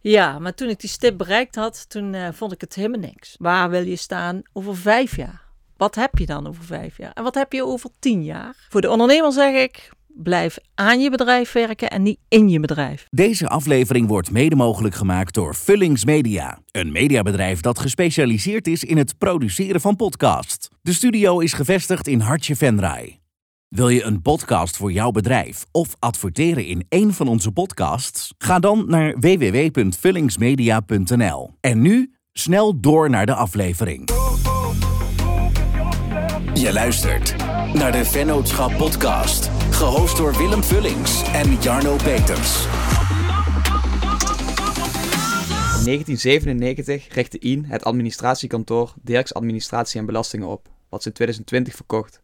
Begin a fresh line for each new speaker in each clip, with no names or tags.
Ja, maar toen ik die stip bereikt had, toen eh, vond ik het helemaal niks. Waar wil je staan over vijf jaar? Wat heb je dan over vijf jaar? En wat heb je over tien jaar? Voor de ondernemer zeg ik, blijf aan je bedrijf werken en niet in je bedrijf.
Deze aflevering wordt mede mogelijk gemaakt door Vullings Media, een mediabedrijf dat gespecialiseerd is in het produceren van podcasts. De studio is gevestigd in Hartje Venray. Wil je een podcast voor jouw bedrijf of adverteren in een van onze podcasts? Ga dan naar www.vullingsmedia.nl. En nu snel door naar de aflevering. Je luistert naar de Vennootschap Podcast, gehost door Willem Vullings en Jarno Peters.
In 1997 richtte IN het administratiekantoor Dirks Administratie en Belastingen op, wat ze in 2020 verkocht.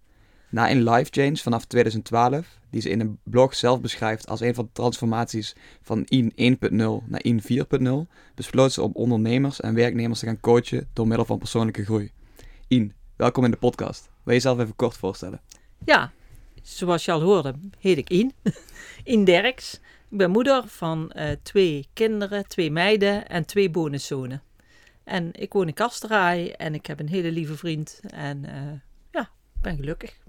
Na een life change vanaf 2012, die ze in een blog zelf beschrijft als een van de transformaties van IN 1.0 naar IN 4.0, besloot ze om ondernemers en werknemers te gaan coachen door middel van persoonlijke groei. IN, welkom in de podcast. Wil je jezelf even kort voorstellen?
Ja, zoals je al hoorde, heet ik In. In Derks. Ik ben moeder van uh, twee kinderen, twee meiden en twee bonuszonen. En ik woon in Kastraai en ik heb een hele lieve vriend. En uh, ja, ben gelukkig.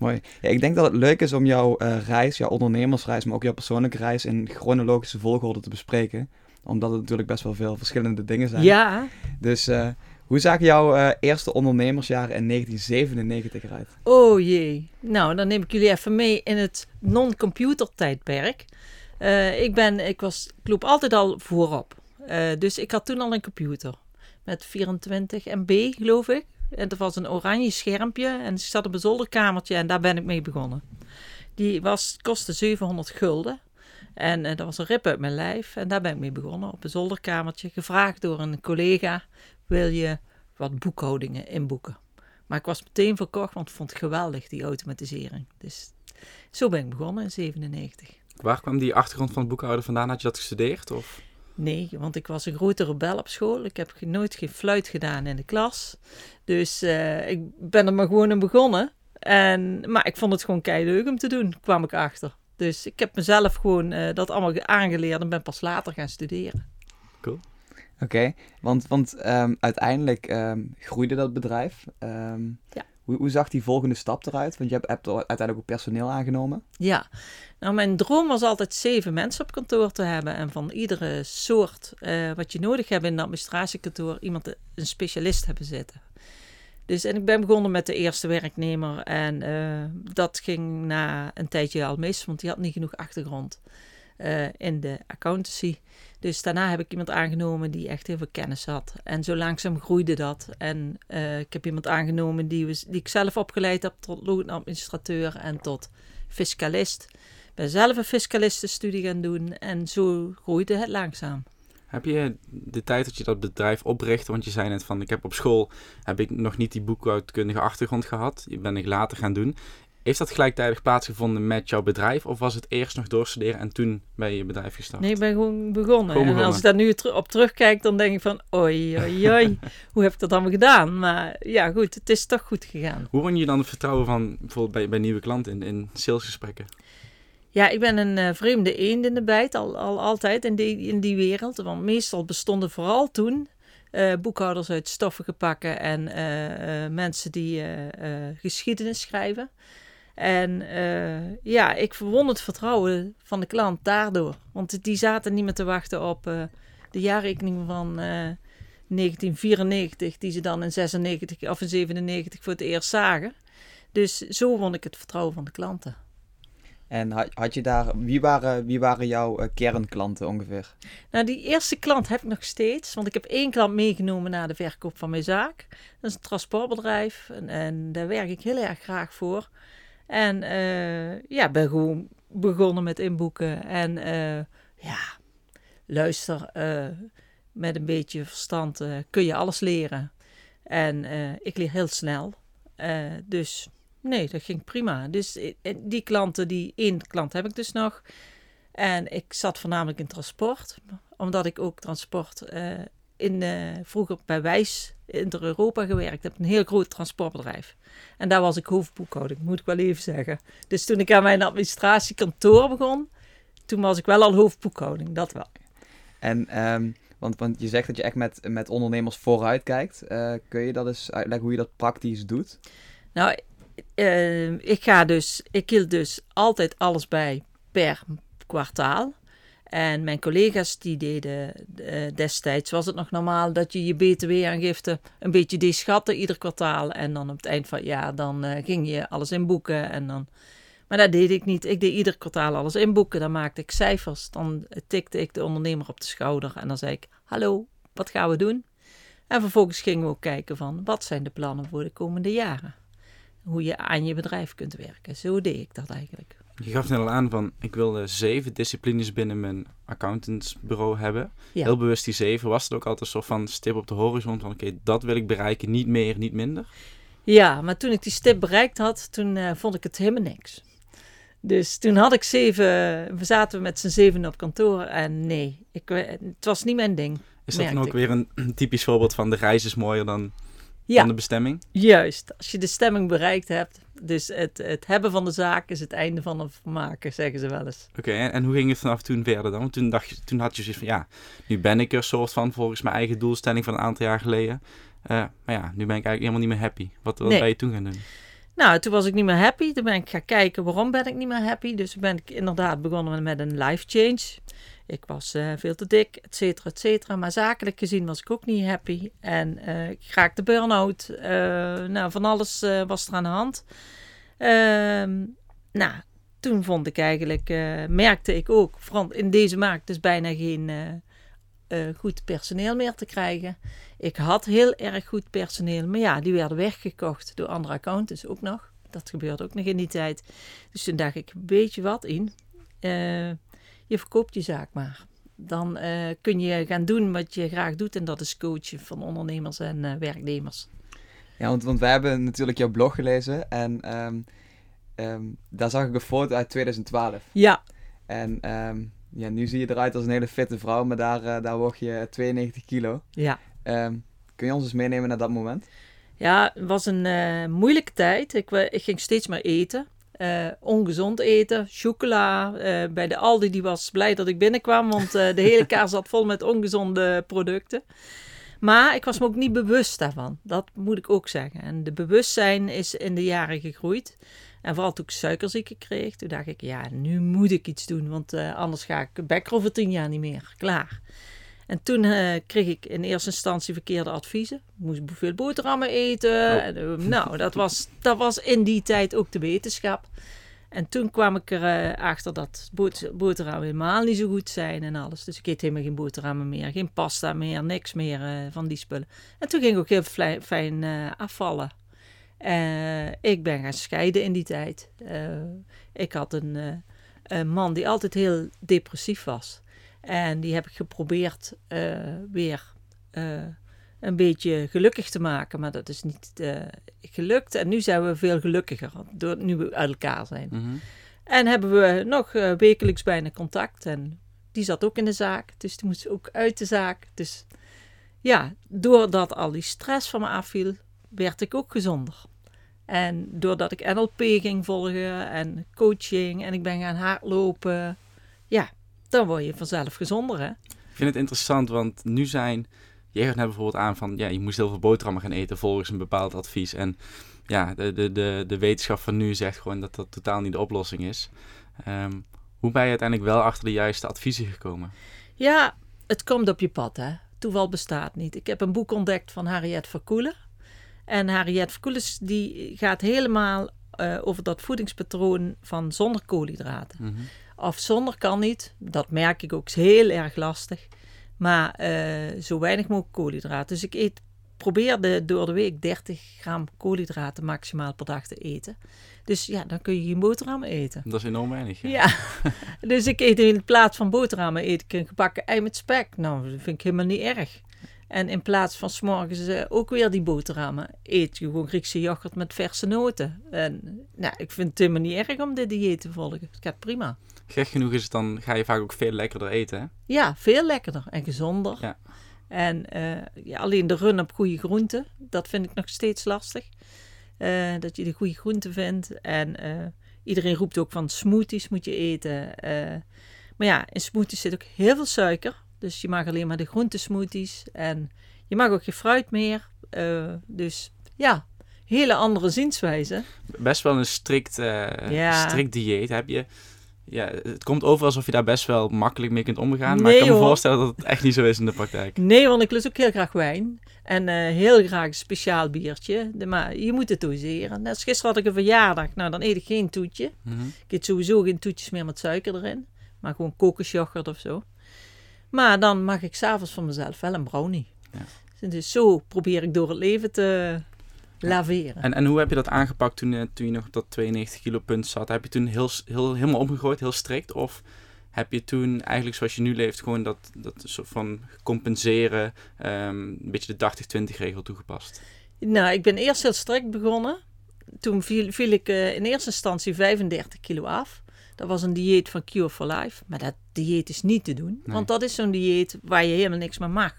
Mooi. Ja, ik denk dat het leuk is om jouw uh, reis, jouw ondernemersreis, maar ook jouw persoonlijke reis in chronologische volgorde te bespreken. Omdat het natuurlijk best wel veel verschillende dingen zijn.
Ja.
Dus uh, hoe zagen jouw uh, eerste ondernemersjaren in 1997 eruit?
Oh jee. Nou, dan neem ik jullie even mee in het non-computer tijdperk. ik, ben, ik, was, ik loop altijd al voorop. dus ik had toen al een computer. Met 24 MB, geloof ik. Dat was een oranje schermpje en ik zat op een zolderkamertje en daar ben ik mee begonnen. Die was, kostte 700 gulden. En uh, dat was een rip uit mijn lijf. En daar ben ik mee begonnen op een zolderkamertje. Gevraagd door een collega: wil je wat boekhoudingen inboeken? Maar ik was meteen verkocht, want ik vond het geweldig, die automatisering. Dus zo ben ik begonnen in 97.
Waar kwam die achtergrond van het boekhouden vandaan? Had je dat gestudeerd? Of?
Nee, want ik was een grote rebel op school. Ik heb nooit geen fluit gedaan in de klas. Dus uh, ik ben er maar gewoon aan begonnen. En, maar ik vond het gewoon leuk om te doen, kwam ik achter. Dus ik heb mezelf gewoon uh, dat allemaal aangeleerd en ben pas later gaan studeren.
Cool.
Oké, okay, want, want um, uiteindelijk um, groeide dat bedrijf. Um,
ja.
Hoe, zag die volgende stap eruit? Want je hebt, uiteindelijk ook personeel aangenomen.
Ja, nou mijn droom was altijd zeven mensen op kantoor te hebben. En van iedere soort uh, wat je nodig hebt in een administratiekantoor, iemand, een specialist hebben zitten. Dus en ik ben begonnen met de eerste werknemer. En uh, dat ging na een tijdje al mis, want die had niet genoeg achtergrond uh, in de accountancy. Dus daarna heb ik iemand aangenomen die echt heel veel kennis had. En zo langzaam groeide dat. En uh, ik heb iemand aangenomen die, we, die ik zelf opgeleid heb tot loonadministrateur en tot fiscalist. Ik ben zelf een fiscalistenstudie gaan doen en zo groeide het langzaam.
Heb je de tijd dat je dat bedrijf oprichtte, want je zei net van ik heb op school heb ik nog niet die boekhoudkundige achtergrond gehad, die ben ik later gaan doen. Heeft dat gelijktijdig plaatsgevonden met jouw bedrijf? Of was het eerst nog doorstuderen en toen ben je bedrijf gestart?
Nee, ik ben gewoon begonnen. Gewoon begonnen. En als ik daar nu op terugkijk, dan denk ik van... Oei, oei, oei. hoe heb ik dat allemaal gedaan? Maar ja, goed. Het is toch goed gegaan.
Hoe won je dan het vertrouwen van bijvoorbeeld bij, bij nieuwe klanten in, in salesgesprekken?
Ja, ik ben een uh, vreemde eend in de bijt. Al, al altijd in die, in die wereld. Want meestal bestonden vooral toen... Uh, boekhouders uit stoffige pakken en uh, mensen die geschiedenis schrijven. En uh, ja, ik verwon het vertrouwen van de klant daardoor. Want die zaten niet meer te wachten op uh, de jaarrekening van uh, 1994, die ze dan in 96 of in 97 voor het eerst zagen. Dus zo won ik het vertrouwen van de klanten.
En had, had je daar, wie waren, wie waren jouw kernklanten ongeveer?
Nou, die eerste klant heb ik nog steeds, want ik heb één klant meegenomen naar de verkoop van mijn zaak. Dat is een transportbedrijf en, en daar werk ik heel erg graag voor. En uh, ja, ben gewoon begonnen met inboeken. En uh, ja, luister, uh, met een beetje verstand kun je alles leren. En ik leer heel snel. dus nee, dat ging prima. Dus die klanten, die één klant heb ik dus nog. En ik zat voornamelijk in transport, omdat ik ook transport in, vroeger bij Wijs Inter-Europa gewerkt heb. Een heel groot transportbedrijf. En daar was ik hoofdboekhouding, moet ik wel even zeggen. Dus toen ik aan mijn administratiekantoor begon, toen was ik wel al hoofdboekhouding, dat wel.
En, ehm, want, want je zegt dat je echt met, met ondernemers vooruit kijkt. Eh, kun je dat eens uitleggen hoe je dat praktisch doet?
Nou, eh, ik ga dus, ik hield dus altijd alles bij per kwartaal. En mijn collega's die deden eh, destijds, was het nog normaal dat je je btw-aangifte een beetje deed schatten ieder kwartaal. En dan op het eind van het jaar, dan eh, ging je alles inboeken. En dan... Maar dat deed ik niet. Ik deed ieder kwartaal alles inboeken. Dan maakte ik cijfers. Dan tikte ik de ondernemer op de schouder. En dan zei ik, hallo, wat gaan we doen? En vervolgens gingen we ook kijken van, wat zijn de plannen voor de komende jaren? Hoe je aan je bedrijf kunt werken. Zo deed ik dat eigenlijk.
Je gaf net al aan van, ik wilde zeven disciplines binnen mijn accountantsbureau hebben.
Ja.
Heel bewust die zeven. Was het ook altijd een soort van stip op de horizon van, oké, dat wil ik bereiken. Niet meer, niet minder.
Ja, maar toen ik die stip bereikt had, toen eh, vond ik het helemaal niks. Dus toen had ik zeven, we zaten met z'n zeven op kantoor en nee, ik, het was niet mijn ding.
Is dat dan ook weer een typisch voorbeeld van de reis is mooier dan,
Ja,
dan de bestemming?
juist. Als je de stemming bereikt hebt, dus het, het hebben van de zaak is het einde van het maken, zeggen ze wel eens.
Oké, en, en hoe ging het vanaf toen verder dan? Want toen, dacht je, toen had je zoiets van, ja, nu ben ik er soort van volgens mijn eigen doelstelling van een aantal jaar geleden. Eh, maar ja, nu ben ik eigenlijk helemaal niet meer happy. Wat, wat
Nee.
ben je toen gaan doen?
Nou, toen was ik niet meer happy. Toen ben ik gaan kijken waarom ben ik niet meer happy. Dus ben ik inderdaad begonnen met een life change. Ik was eh, veel te dik, et cetera, et cetera. Maar zakelijk gezien was ik ook niet happy. En eh, ik raakte burn-out. Eh, nou, van alles was er aan de hand. Ehm, nou, toen vond ik eigenlijk, merkte ik ook, in deze markt is bijna geen goed personeel meer te krijgen. Ik had heel erg goed personeel, maar ja, die werden weggekocht door andere accountants ook nog. Dat gebeurde ook nog in die tijd. Dus toen dacht ik, weet je wat in? Je verkoopt je zaak maar. Dan eh, kun je gaan doen wat je graag doet en dat is coachen van ondernemers en eh, werknemers.
Ja, want, want wij hebben natuurlijk jouw blog gelezen en ehm, ehm, daar zag ik een foto uit 2012.
Ja,
En ehm, ja, nu zie je eruit als een hele fitte vrouw, maar daar, eh, daar woog je 92 kilo.
ja.
Kun je ons eens meenemen naar dat moment?
Ja, het was een moeilijke tijd. Ik, ik ging steeds maar eten. Eh, ongezond eten, chocola. Eh, bij de Aldi die was blij dat ik binnenkwam, want eh, de hele kaart zat vol met ongezonde producten. Maar ik was me ook niet bewust daarvan. Dat moet ik ook zeggen. En de bewustzijn is in de jaren gegroeid. En vooral toen ik suikerziekte kreeg, toen dacht ik, ja, nu moet ik iets doen. Want anders ga ik bekker over tien jaar niet meer. Klaar. En toen eh, kreeg ik in eerste instantie verkeerde adviezen. Ik moest veel boterhammen eten.
Oh.
En, eh, nou, dat was, dat was in die tijd ook de wetenschap. En toen kwam ik erachter achter dat boter- boterhammen helemaal niet zo goed zijn en alles. Dus ik eet helemaal geen boterhammen meer, geen pasta meer, niks meer eh, van die spullen. En toen ging ik ook heel fijn eh, afvallen. Eh, ik ben gaan scheiden in die tijd. Eh, ik had een, eh, een man die altijd heel depressief was. En die heb ik geprobeerd eh, weer eh, een beetje gelukkig te maken. Maar dat is niet eh, gelukt. En nu zijn we veel gelukkiger, door, nu we uit elkaar zijn.
Mhm.
En hebben we nog wekelijks bijna contact. En die zat ook in de zaak. Dus die moest ook uit de zaak. Dus ja, doordat al die stress van me afviel, werd ik ook gezonder. En doordat ik NLP ging volgen en coaching en ik ben gaan hardlopen, dan word je vanzelf gezonder, hè?
Ik vind het interessant, want nu zijn... Jij gaat net bijvoorbeeld aan van, ja, je moest heel veel boterhammen gaan eten volgens een bepaald advies. En ja, de, de, de, de wetenschap van nu zegt gewoon dat dat totaal niet de oplossing is. Ehm, hoe ben je uiteindelijk wel achter de juiste adviezen gekomen?
Ja, het komt op je pad, hè. Toeval bestaat niet. Ik heb een boek ontdekt van Harriet Verkoelen. En Harriet Verkoelen die gaat helemaal eh, over dat voedingspatroon van zonder koolhydraten.
Mhm.
Of zonder kan niet. Dat merk ik ook. Is heel erg lastig. Maar eh, zo weinig mogelijk koolhydraten. Dus ik eet, probeer de, door de week 30 gram koolhydraten maximaal per dag te eten. Dus ja, dan kun je geen boterham eten.
Dat is enorm weinig. Ja.
Ja, dus ik eet in plaats van boterhammen eet ik een gebakken ei met spek. Nou, dat vind ik helemaal niet erg. En in plaats van s'morgens eh, ook weer die boterhammen, eet je gewoon Griekse yoghurt met verse noten. En nou, ik vind het helemaal niet erg om dit dieet te volgen. Het gaat prima.
Gek genoeg is het dan, ga je vaak ook veel lekkerder eten, hè?
Ja, veel lekkerder en gezonder.
Ja.
En eh, ja, alleen de run op goede groenten, dat vind ik nog steeds lastig. Eh, dat je de goede groenten vindt. En iedereen roept ook van smoothies moet je eten. Maar ja, in smoothies zit ook heel veel suiker. Dus je mag alleen maar de groentesmoothies. En je mag ook geen fruit meer. Uh, dus ja, hele andere zienswijze.
Best wel een strikt, uh,
Ja.
strikt dieet. Heb je, ja, het komt over alsof je daar best wel makkelijk mee kunt omgaan. maar ik kan me
hoor.
voorstellen dat het echt niet zo is in de praktijk.
Nee, want ik lust ook heel graag wijn. En eh, heel graag een speciaal biertje. De, maar je moet het doseren. Net als gisteren had ik een verjaardag. Nou, dan eet ik geen toetje.
Mhm.
Ik eet sowieso geen toetjes meer met suiker erin. Maar gewoon kokosjoghurt of zo. Maar dan mag ik s'avonds van mezelf wel een brownie.
Ja.
Dus zo probeer ik door het leven te laveren.
En, en hoe heb je dat aangepakt toen, eh, toen je nog op dat 92 kilo punt zat? Heb je toen heel, heel, helemaal omgegooid, heel strikt? Of heb je toen eigenlijk zoals je nu leeft gewoon dat, dat soort van compenseren, ehm, een beetje de 80-20 regel toegepast?
Nou, ik ben eerst heel strikt begonnen. Toen viel, viel ik eh, in eerste instantie 35 kilo af. Dat was een dieet van Cure for Life. Maar dat dieet is niet te doen.
Nee.
Want dat is zo'n dieet waar je helemaal niks meer mag.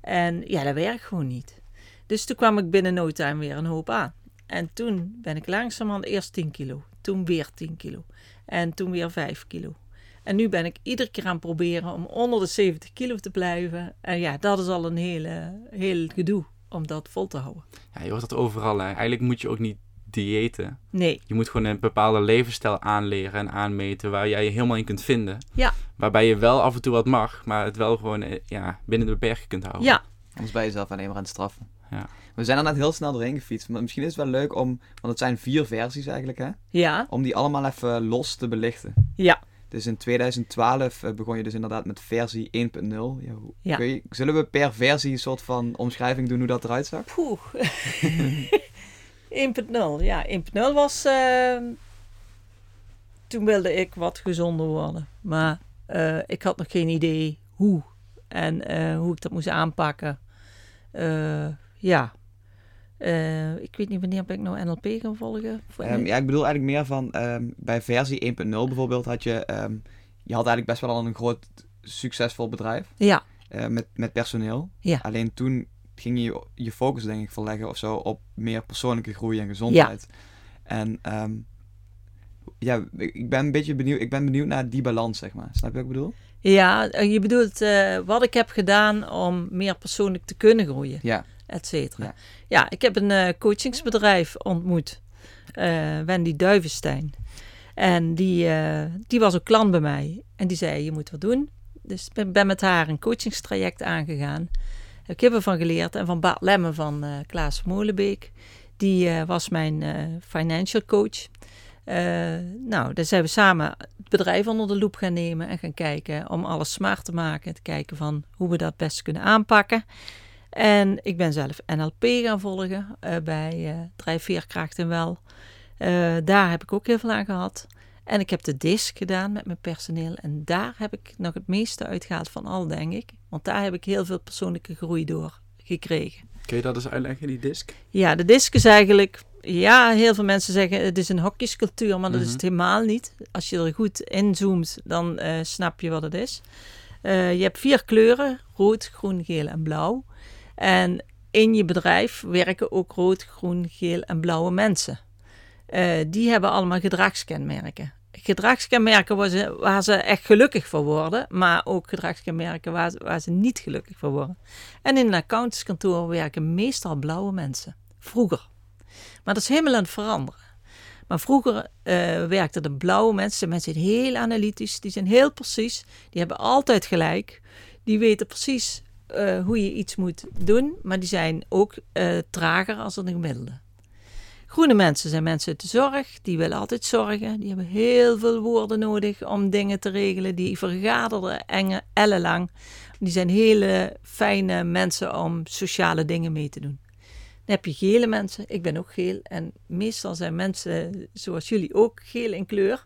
En ja, dat werkt gewoon niet. Dus toen kwam ik binnen no time weer een hoop aan. En toen ben ik langzamerhand eerst 10 kilo. Toen weer 10 kilo. En toen weer 5 kilo. En nu ben ik iedere keer aan het proberen om onder de 70 kilo te blijven. En ja, dat is al een hele, heel gedoe om dat vol te houden.
Ja, je hoort dat overal. Hè. Eigenlijk moet je ook niet diëten.
Nee,
Je moet gewoon een bepaalde levensstijl aanleren en aanmeten waar jij je helemaal in kunt vinden.
Ja.
Waarbij je wel af en toe wat mag, maar het wel gewoon eh, ja, binnen de beperking kunt houden.
ja,
Anders ben je jezelf alleen maar aan het straffen.
Ja.
We zijn er net heel snel doorheen gefietst. Maar misschien is het wel leuk om, want het zijn vier versies eigenlijk, hè?
ja,
Om die allemaal even los te belichten.
ja.
Dus in 2012 eh, begon je dus inderdaad met versie 1.0. Ja, zullen we per versie een soort van omschrijving doen hoe dat eruit zag?
Poeh. 1.0. Ja, 1.0 was... eh, toen wilde ik wat gezonder worden. Maar eh, ik had nog geen idee hoe. En eh, hoe ik dat moest aanpakken. Eh, ja. Ik weet niet wanneer ben ik nou NLP gaan volgen.
Ehm, ja, ik bedoel eigenlijk meer van ehm, bij versie 1.0 bijvoorbeeld had je, ehm, je had eigenlijk best wel al een groot succesvol bedrijf
ja,
met, met personeel.
Ja.
Alleen toen ging je je focus denk ik verleggen of zo op meer persoonlijke groei en gezondheid. En ehm, ja, ik ben een beetje benieuwd, ik ben benieuwd naar die balans zeg maar. Snap je wat ik bedoel?
ja, eh, je bedoelt eh, wat ik heb gedaan om meer persoonlijk te kunnen groeien.
Ja.
et cetera.
Ja.
Ja. ik heb een eh, coachingsbedrijf ontmoet, Wendy Duivenstein. En die, die was ook klant bij mij. En die zei, je moet wat doen. Dus ik ben met haar een coachingstraject aangegaan. Ik heb ervan geleerd. En van Bart Lemme van eh Klaas Molenbeek. Die eh, was mijn eh, financial coach. Nou, daar zijn we samen het bedrijf onder de loep gaan nemen en gaan kijken om alles smart te maken. Te kijken van hoe we dat best kunnen aanpakken. En ik ben zelf NLP gaan volgen bij eh Drijf Veerkracht en Wel. Daar heb ik ook heel veel aan gehad. En ik heb de DISC gedaan met mijn personeel. En daar heb ik nog het meeste uitgehaald van al, denk ik. Want daar heb ik heel veel persoonlijke groei door gekregen.
Kun je dat eens uitleggen, die disc?
Ja, de disc is eigenlijk... Ja, heel veel mensen zeggen het is een hokjescultuur, maar dat is
Mhm.
het helemaal niet. Als je er goed inzoomt, dan eh, snap je wat het is. Eh, je hebt vier kleuren, rood, groen, geel en blauw. En in je bedrijf werken ook rood, groen, geel en blauwe mensen. Eh, die hebben allemaal gedragskenmerken. Gedragskenmerken waar ze, ze echt gelukkig voor worden, maar ook gedragskenmerken waar, ze- niet gelukkig voor worden. En in een accountantskantoor werken meestal blauwe mensen. Vroeger. Maar dat is helemaal aan het veranderen. Maar vroeger eh, werkten de blauwe mensen, de mensen heel analytisch, die zijn heel precies, die hebben altijd gelijk, die weten precies eh, hoe je iets moet doen, maar die zijn ook eh, trager als een gemiddelde. Groene mensen zijn mensen uit de zorg, die willen altijd zorgen, die hebben heel veel woorden nodig om dingen te regelen, die vergaderen enge ellenlang. Die zijn hele fijne mensen om sociale dingen mee te doen. Dan heb je gele mensen. Ik ben ook geel. En meestal zijn mensen zoals jullie ook geel in kleur.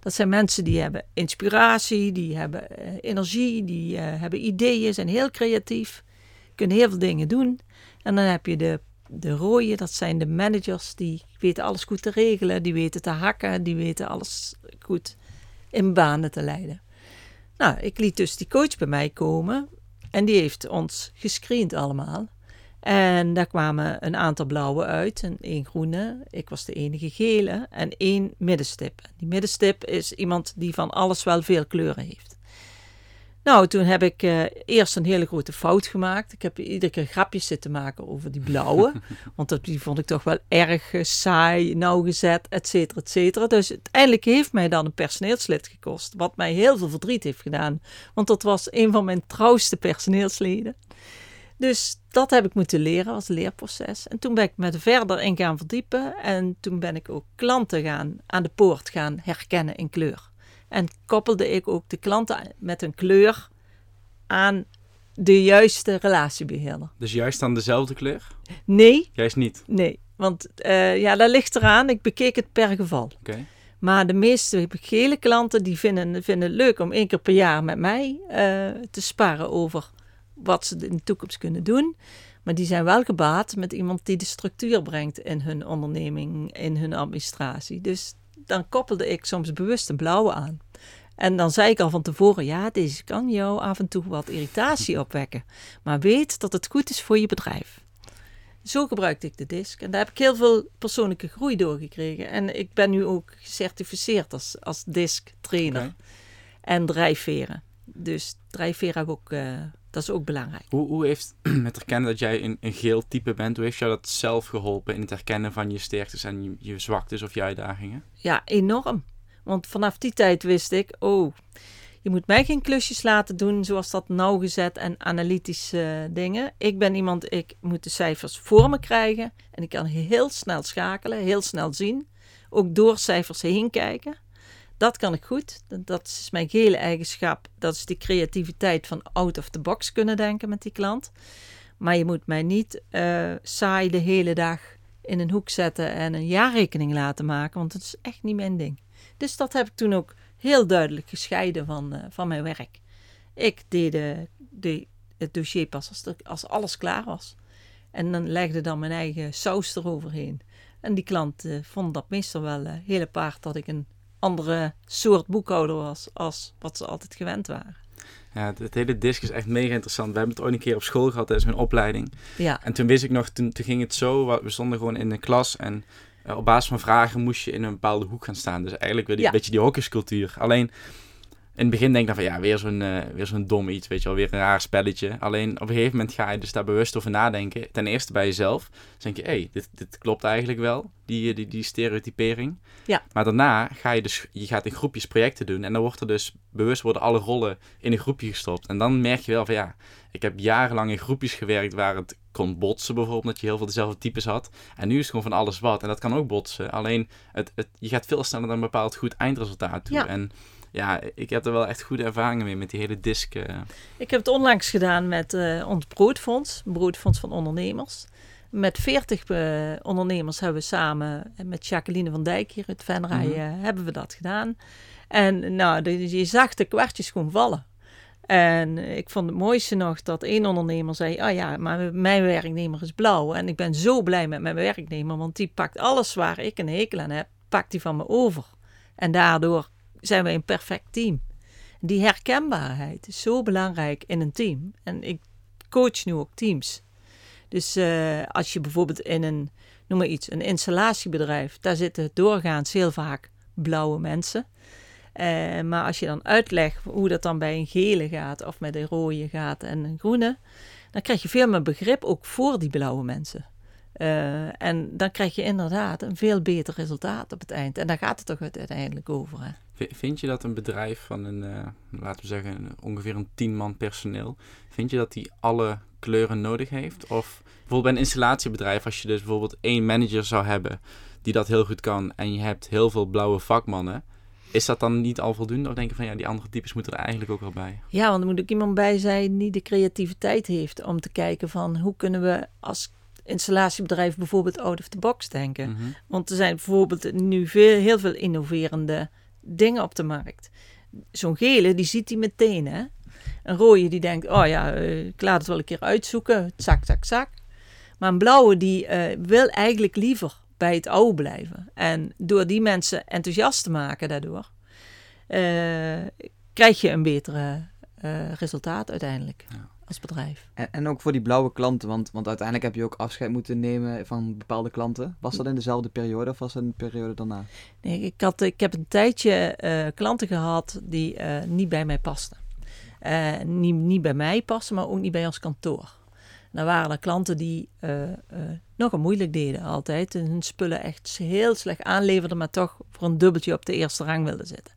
Dat zijn mensen die hebben inspiratie, die hebben eh, energie, die eh, hebben ideeën, zijn heel creatief, kunnen heel veel dingen doen. En dan heb je de, de rode, dat zijn de managers, die weten alles goed te regelen, die weten te hakken, die weten alles goed in banen te leiden. Nou, ik liet dus die coach bij mij komen en die heeft ons gescreend allemaal. En daar kwamen een aantal blauwe uit en één groene. Ik was de enige gele en één middenstip. Die middenstip is iemand die van alles wel veel kleuren heeft. Nou, toen heb ik eh, eerst een hele grote fout gemaakt. Ik heb iedere keer grapjes zitten maken over die blauwe. want dat, die vond ik toch wel erg uh, saai, nauwgezet, et cetera, et cetera. Dus uiteindelijk heeft mij dan een personeelslid gekost. Wat mij heel veel verdriet heeft gedaan. Want dat was een van mijn trouwste personeelsleden. Dus dat heb ik moeten leren als leerproces. En toen ben ik me verder in gaan verdiepen. En toen ben ik ook klanten gaan, aan de poort gaan herkennen in kleur. En koppelde ik ook de klanten met een kleur aan de juiste relatiebeheerder.
Dus juist aan dezelfde kleur?
Nee.
Juist niet?
Nee, want uh, ja, dat ligt eraan. Ik bekeek het per geval.
Oké. Okay.
Maar de meeste gele klanten die vinden, vinden het leuk om één keer per jaar met mij uh, te sparren over wat ze in de toekomst kunnen doen. Maar die zijn wel gebaat met iemand die de structuur brengt in hun onderneming, in hun administratie. Dus dan koppelde ik soms bewust een blauwe aan. En dan zei ik al van tevoren, ja, deze kan jou af en toe wat irritatie opwekken. Maar weet dat het goed is voor je bedrijf. Zo gebruikte ik de disk. En daar heb ik heel veel persoonlijke groei door gekregen. En ik ben nu ook gecertificeerd als, als disk trainer. Okay. En drijfveren. Dus drijfveren heb ik ook uh, dat is ook belangrijk.
Hoe, hoe heeft het herkennen dat jij een, een geel type bent, hoe heeft jou dat zelf geholpen in het herkennen van je sterktes en je, je zwaktes of je uitdagingen?
Ja, enorm. Want vanaf die tijd wist ik, oh, je moet mij geen klusjes laten doen zoals dat nauwgezet en analytische uh, dingen. Ik ben iemand, ik moet de cijfers voor me krijgen en ik kan heel snel schakelen, heel snel zien. Ook door cijfers heen kijken. Dat kan ik goed. Dat is mijn gele eigenschap. Dat is die creativiteit van out of the box kunnen denken met die klant. Maar je moet mij niet uh, saai de hele dag in een hoek zetten en een jaarrekening laten maken, want dat is echt niet mijn ding. Dus dat heb ik toen ook heel duidelijk gescheiden van, uh, van mijn werk. Ik deed de, het dossier pas als, als alles klaar was. En dan legde dan mijn eigen saus eroverheen. En die klant uh, vond dat meestal wel heel paard dat ik een andere soort boekhouder was als wat ze altijd gewend waren.
Ja, het, hele disc is echt mega interessant. We hebben het ooit een keer op school gehad tijdens mijn opleiding.
Ja.
En toen wist ik nog, toen, toen ging het zo, we stonden gewoon in de klas en uh, op basis van vragen moest je in een bepaalde hoek gaan staan. Dus eigenlijk weer die,
Ja.
een beetje die hokjescultuur. Alleen in het begin denk ik dan van ja, weer zo'n eh, weer zo'n dom iets, weet je wel, weer een raar spelletje. Alleen op een gegeven moment ga je dus daar bewust over nadenken. Ten eerste bij jezelf. Dan denk je, hé, hey, dit, dit klopt eigenlijk wel, die, die, die stereotypering.
Ja.
Maar daarna ga je dus, je gaat in groepjes projecten doen en dan wordt er dus bewust worden alle rollen in een groepje gestopt. En dan merk je wel van ja, ik heb jarenlang in groepjes gewerkt waar het kon botsen bijvoorbeeld, dat je heel veel dezelfde types had. En nu is het gewoon van alles wat en dat kan ook botsen. Alleen het, het, je gaat veel sneller naar een bepaald goed eindresultaat toe.
Ja.
En ja, ik heb er wel echt goede ervaringen mee met die hele disc. eh.
Ik heb het onlangs gedaan met eh, ons broodfonds, een broodfonds van ondernemers. Met 40 eh, ondernemers hebben we samen, en met Jacqueline van Dijk hier uit Venray,
Mhm.
hebben we dat gedaan. En nou, de- je zag de kwartjes gewoon vallen. En ik vond het mooiste nog dat één ondernemer zei: Ah ja, maar mijn werknemer is blauw. En ik ben zo blij met mijn werknemer, want die pakt alles waar ik een hekel aan heb, pakt die van me over. En daardoor zijn we een perfect team. Die herkenbaarheid is zo belangrijk in een team. En ik coach nu ook teams. Dus eh, als je bijvoorbeeld in een, noem maar iets, een installatiebedrijf, daar zitten doorgaans heel vaak blauwe mensen. Eh, maar als je dan uitlegt hoe dat dan bij een gele gaat, of met een rode gaat en een groene, dan krijg je veel meer begrip ook voor die blauwe mensen. Eh, en dan krijg je inderdaad een veel beter resultaat op het eind. En daar gaat het toch uiteindelijk over. Hè?
Vind je dat een bedrijf van een, eh, laten we zeggen, een- ongeveer een 10 man personeel, vind je dat die alle kleuren nodig heeft? Of bijvoorbeeld bij een installatiebedrijf, als je dus bijvoorbeeld één manager zou hebben die dat heel goed kan en je hebt heel veel blauwe vakmannen, is dat dan niet al voldoende? Of denk je van ja, die andere types moeten er eigenlijk ook wel bij?
Ja, want er moet ook iemand bij zijn die de creativiteit heeft om te kijken van hoe kunnen we als installatiebedrijf bijvoorbeeld out of the box denken.
Mhm.
Want er zijn bijvoorbeeld nu veel, heel veel innoverende dingen op de markt. Zo'n gele, die ziet hij meteen, hè. Een rode, die denkt, oh ja, eh, ik laat het wel een keer uitzoeken. Zak, zak, zak. Maar een blauwe, die eh, wil eigenlijk liever bij het oude blijven. En door die mensen enthousiast te maken daardoor, eh, krijg je een betere resultaat uiteindelijk
Ja.
Als bedrijf.
En, en ook voor die blauwe klanten, want, want uiteindelijk heb je ook afscheid moeten nemen van bepaalde klanten. Was dat in dezelfde periode of was dat een periode daarna?
Nee, ik, had, ik heb een tijdje eh, klanten gehad die eh, niet bij mij pasten. eh, niet, niet bij mij passen, maar ook niet bij ons kantoor. Dan waren er klanten die uh, uh, nogal moeilijk deden altijd. En hun spullen echt heel slecht aanleverden, maar toch voor een dubbeltje op de eerste rang wilden zitten.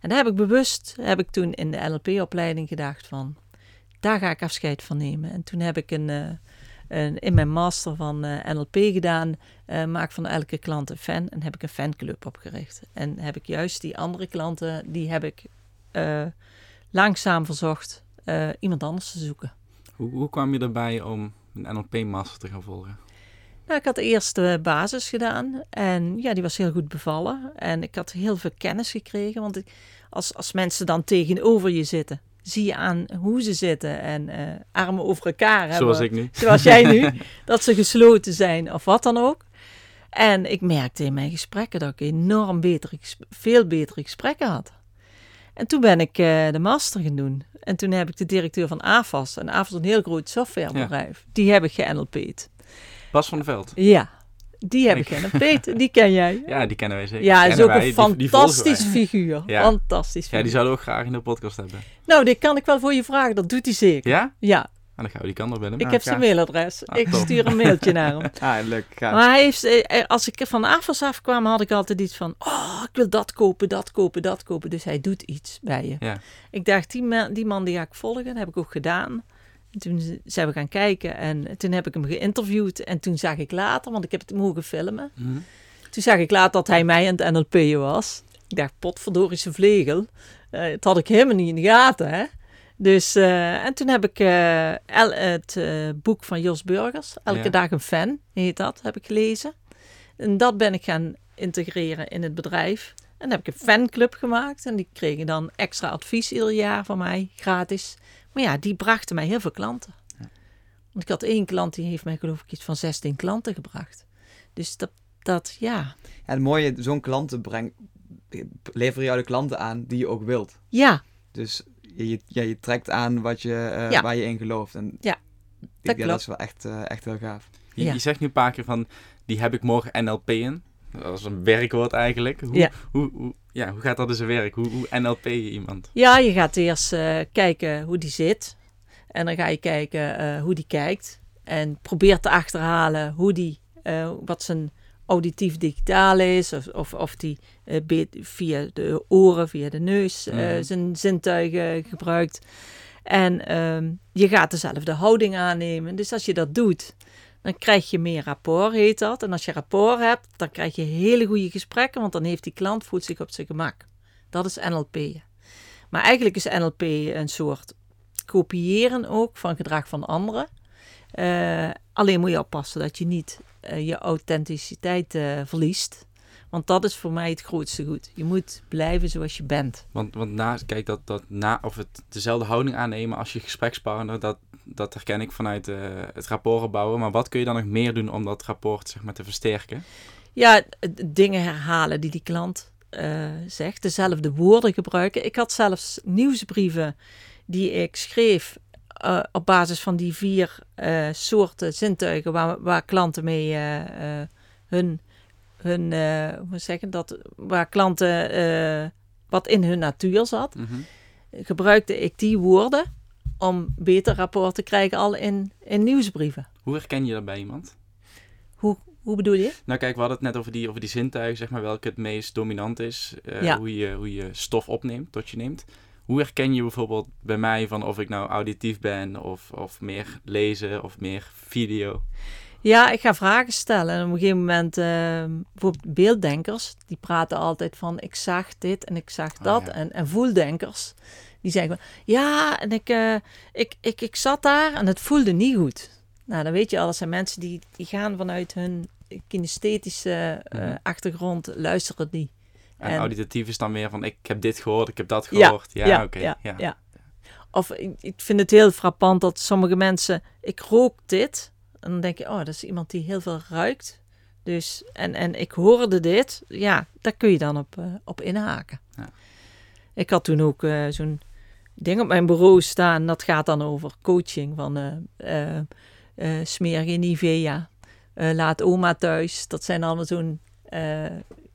En daar heb ik bewust, heb ik toen in de NLP-opleiding gedacht van, daar ga ik afscheid van nemen. En toen heb ik een, uh, een in mijn master van NLP gedaan, maak van elke klant een fan. En heb ik een fanclub opgericht. En heb ik juist die andere klanten, die heb ik langzaam verzocht iemand anders te zoeken.
Hoe, hoe kwam je erbij om een NLP-master te gaan volgen?
Nou, ik had eerst de basis gedaan en ja, die was heel goed bevallen. En ik had heel veel kennis gekregen, want ik, als, als mensen dan tegenover je zitten, zie je aan hoe ze zitten en uh, armen over elkaar hebben.
Zoals ik nu.
Zoals jij nu, dat ze gesloten zijn of wat dan ook. En ik merkte in mijn gesprekken dat ik enorm betere, veel betere gesprekken had. En toen ben ik uh, de master gaan doen. En toen heb ik de directeur van AFAS, en AFAS is een heel groot softwarebedrijf, die heb ik ge-NLP'd.
Bas van der Veld?
Ja, die heb ik ge-NLP'd. Die ken jij.
Ja, die kennen wij zeker.
Ja, is ook
wij,
een fantastisch
die
figuur.
Ja.
Fantastisch figuur.
Ja, die zouden we ook graag in de podcast hebben.
Nou, dit kan ik wel voor je vragen. Dat doet hij zeker.
Ja?
Ja.
En dan gaan we die kant op binnen.
Ik heb zijn mailadres.
Ah,
ik
top.
stuur een mailtje naar hem.
Ah, leuk.
Maar hij heeft, eh, als ik van AFAS afkwam, had ik altijd iets van... Oh, ik wil dat kopen, dat kopen, dat kopen. Dus hij doet iets bij je.
Ja.
Ik dacht, die man, die man die ga ik volgen. Dat heb ik ook gedaan. En toen zijn we gaan kijken en toen heb ik hem geïnterviewd. En toen zag ik later, want ik heb het mogen filmen.
Mhm.
Toen zag ik later dat hij mij aan het NLP'en was. Ik dacht, potverdorische vlegel. Uh, dat had ik helemaal niet in de gaten, hè. Dus, uh, en toen heb ik uh, el, het boek van Jos Burgers, Elke
Ja.
dag een fan, heet dat, heb ik gelezen. En dat ben ik gaan integreren in het bedrijf. En dan heb ik een fanclub gemaakt en die kregen dan extra advies ieder jaar van mij, gratis. Maar ja, die brachten mij heel veel klanten. Want ik had één klant, die heeft mij geloof ik iets van 16 klanten gebracht. Dus dat, dat ja.
Ja, het mooie, zo'n klanten brengt, lever jou de klanten aan die je ook wilt.
Ja,
Dus je, je, ja, je trekt aan wat je, uh,
Ja.
waar je in gelooft. En
Ja,
ik
dat
denk dat
klopt.
is wel echt, uh, echt heel gaaf.
Je,
Ja.
je zegt nu een paar keer van, die heb ik morgen NLP in. Dat is een werkwoord eigenlijk. Hoe,
Ja.
hoe, hoe, ja, hoe gaat dat in zijn werk? Hoe, hoe NLP je iemand?
Ja, je gaat eerst uh, kijken hoe die zit. En dan ga je kijken uh, hoe die kijkt. En probeer te achterhalen hoe die, uh, wat zijn auditief digitaal is. Of, of, of die via de oren, via de neus
Mhm.
zijn zintuigen gebruikt. En ehm, je gaat dezelfde houding aannemen. Dus als je dat doet, dan krijg je meer rapport, heet dat. En als je rapport hebt, dan krijg je hele goede gesprekken, want dan heeft die klant voelt zich op zijn gemak. Dat is NLP. Maar eigenlijk is NLP een soort kopiëren ook van gedrag van anderen. Uh, alleen moet je oppassen dat je niet uh, je authenticiteit uh, verliest. Want dat is voor mij het grootste goed. Je moet blijven zoals je bent.
Want, want na, kijk, dat, dat na, of het dezelfde houding aannemen als je gesprekspartner, dat, dat herken ik vanuit uh, het rapport bouwen. Maar wat kun je dan nog meer doen om dat rapport zeg maar, te versterken?
Ja, dingen herhalen die die klant uh, zegt. Dezelfde woorden gebruiken. Ik had zelfs nieuwsbrieven die ik schreef uh, op basis van die vier soorten zintuigen waar, waar klanten mee uh, hun, hun hoe zeggen dat, waar klanten wat in hun natuur zat,
mm -hmm.
gebruikte ik die woorden om beter rapport te krijgen al in, in nieuwsbrieven.
Hoe herken je dat bij iemand?
Hoe, hoe bedoel je?
Nou kijk, we hadden het net over die, over die zintuigen, zeg maar, welke het meest dominant is. Uh,
Ja.
hoe, je, hoe je stof opneemt, tot je neemt. Hoe herken je bijvoorbeeld bij mij van of ik nou auditief ben of, of meer lezen of meer video?
Ja, ik ga vragen stellen. En op een gegeven moment, uh, bijvoorbeeld beelddenkers, die praten altijd van ik zag dit en ik zag dat.
ja.
en, en voeldenkers, die zeggen ja, en ik, uh, ik, ik, ik zat daar en het voelde niet goed. Nou, dan weet je al, dat zijn mensen die, die gaan vanuit hun kinesthetische uh,
Mhm.
achtergrond, luisteren die.
En,
En-
auditief is dan meer van ik heb dit gehoord, ik heb dat gehoord. Ja,
ja,
oké.
ja,
ja.
ja. Of ik, ik vind het heel frappant dat sommige mensen, ik rook dit. En dan denk je, oh, dat is iemand die heel veel ruikt. Dus, en, en ik hoorde dit. Ja, daar kun je dan op, eh, op inhaken.
Ja.
Ik had toen ook eh, zo'n ding op mijn bureau staan. Dat gaat dan over coaching van eh eh smeer geen Nivea. Laat oma thuis. Dat zijn allemaal zo'n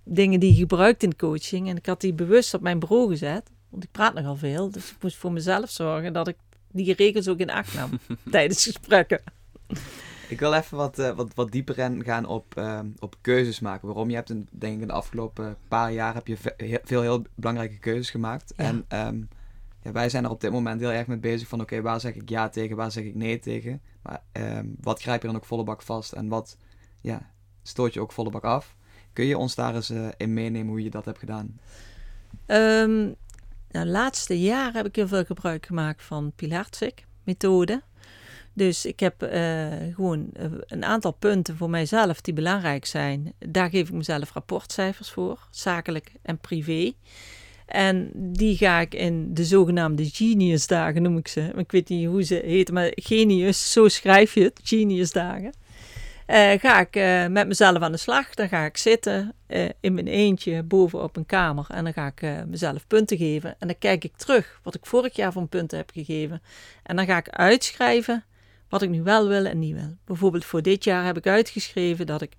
dingen die je gebruikt in coaching. En ik had die bewust op mijn bureau gezet. Want ik praat nogal veel. Dus ik moest voor mezelf zorgen dat ik die regels ook in acht nam tijdens gesprekken.
Ik wil even wat, uh, wat, wat dieper in gaan op, uh, op keuzes maken. Waarom je hebt, in, denk ik, in de afgelopen paar jaar heb je veel heel belangrijke keuzes gemaakt. Ja. En um, ja, wij zijn er op dit moment heel erg mee bezig van oké, okay, waar zeg ik ja tegen, waar zeg ik nee tegen. Maar um, wat grijp je dan ook volle bak vast en wat ja, stoot je ook volle bak af. Kun je ons daar eens uh, in meenemen hoe je dat hebt gedaan?
Um, nou, de laatste jaren heb ik heel veel gebruik gemaakt van Pilarczyk methode. Dus ik heb uh, gewoon een aantal punten voor mijzelf die belangrijk zijn. Daar geef ik mezelf rapportcijfers voor, zakelijk en privé. En die ga ik in de zogenaamde genius dagen, noem ik ze. Ik weet niet hoe ze heten, maar genius, zo schrijf je het, genius dagen. Uh, ga ik met mezelf aan de slag. Dan ga ik zitten in mijn eentje boven op een kamer. En dan ga ik mezelf punten geven. En dan kijk ik terug wat ik vorig jaar van punten heb gegeven. En dan ga ik uitschrijven wat ik nu wel wil en niet wil. Bijvoorbeeld voor dit jaar heb ik uitgeschreven dat ik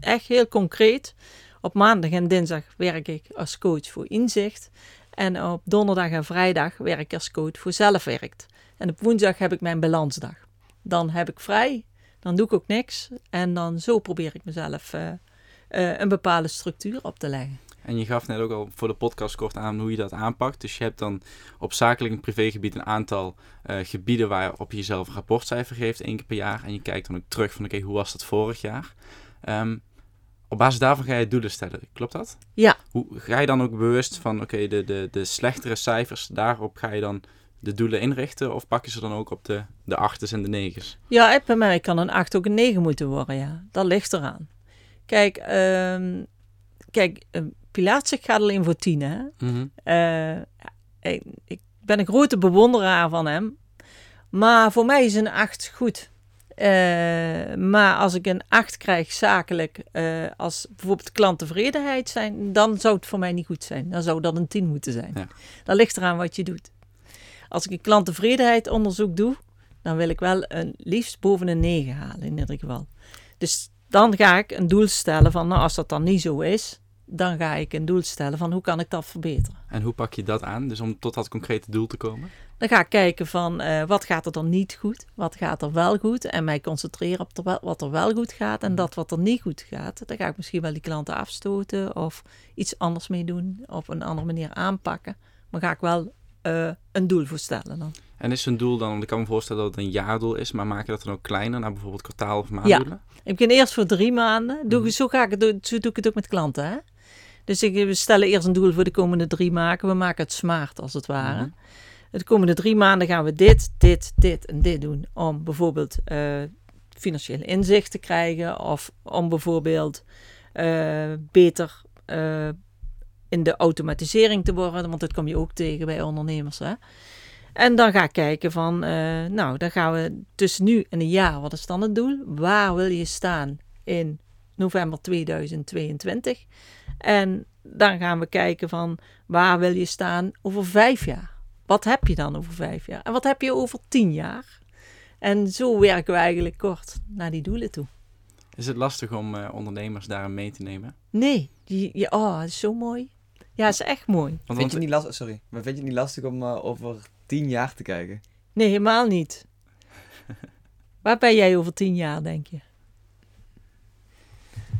echt heel concreet op maandag en dinsdag werk ik als coach voor inzicht. En op donderdag en vrijdag werk ik als coach voor zelfwerkt. En op woensdag heb ik mijn balansdag. Dan heb ik vrij, dan doe ik ook niks. En dan zo probeer ik mezelf uh, uh, een bepaalde structuur op te leggen.
En je gaf net ook al voor de podcast kort aan hoe je dat aanpakt. Dus je hebt dan op zakelijk en privégebied een aantal uh, gebieden waarop je jezelf een rapportcijfer geeft, één keer per jaar. En je kijkt dan ook terug van oké, okay, hoe was dat vorig jaar? Um, op basis daarvan ga je doelen stellen, klopt dat?
Ja.
Hoe ga je dan ook bewust van oké, okay, de, de, de slechtere cijfers, daarop ga je dan de doelen inrichten? Of pak je ze dan ook op de, de achters en de negens?
Ja, bij mij kan een acht ook een negen moeten worden, ja. Dat ligt eraan. Kijk, um, kijk uh, Pilatsik gaat alleen voor tien, hè. Mm -hmm. uh, ik, ik, ben een grote bewonderaar van hem. Maar voor mij is een acht goed. Uh, maar als ik een 8 krijg zakelijk, uh, als bijvoorbeeld klanttevredenheid zijn, dan zou het voor mij niet goed zijn. Dan zou dat een 10 moeten zijn. Ja. Dat ligt eraan wat je doet. Als ik een klanttevredenheid onderzoek doe, dan wil ik wel een, liefst boven een 9 halen in ieder geval. Dus dan ga ik een doel stellen van, nou als dat dan niet zo is, dan ga ik een doel stellen van hoe kan ik dat verbeteren.
En hoe pak je dat aan, dus om tot dat concrete doel te komen?
Dan ga ik kijken van uh, wat gaat er dan niet goed, wat gaat er wel goed en mij concentreren op wat er wel goed gaat en dat wat er niet goed gaat. Dan ga ik misschien wel die klanten afstoten of iets anders mee doen, op een andere manier aanpakken. Maar ga ik wel uh, een doel voor stellen dan.
En is een doel dan, want ik kan me voorstellen dat het een jaardoel is, maar maak je dat dan ook kleiner naar bijvoorbeeld kwartaal of maanddoelen?
Ja, ik begin eerst voor drie maanden. Doe, mm. Zo, ga ik zo doe ik het ook met klanten. Hè? Dus ik, we stellen eerst een doel voor de komende drie maanden. We maken het smart als het ware. Mm -hmm. De komende drie maanden gaan we dit, dit, dit en dit doen. Om bijvoorbeeld uh, financiële inzicht te krijgen. Of om bijvoorbeeld uh, beter uh, in de automatisering te worden. Want dat kom je ook tegen bij ondernemers. Hè? En dan ga ik kijken van, nou, dan gaan we tussen nu en een jaar, wat is dan het doel? Waar wil je staan in november 2022? En dan gaan we kijken van, waar wil je staan over vijf jaar? Wat heb je dan over vijf jaar? En wat heb je over tien jaar? En zo werken we eigenlijk kort naar die doelen toe.
Is het lastig om uh, ondernemers daarin mee te nemen?
Nee, ja, oh, dat is zo mooi. Ja, het is echt mooi.
Want, vind je niet lastig, sorry, maar vind je het niet lastig om uh, over tien jaar te kijken?
Nee, helemaal niet. Waar ben jij over tien jaar, denk je?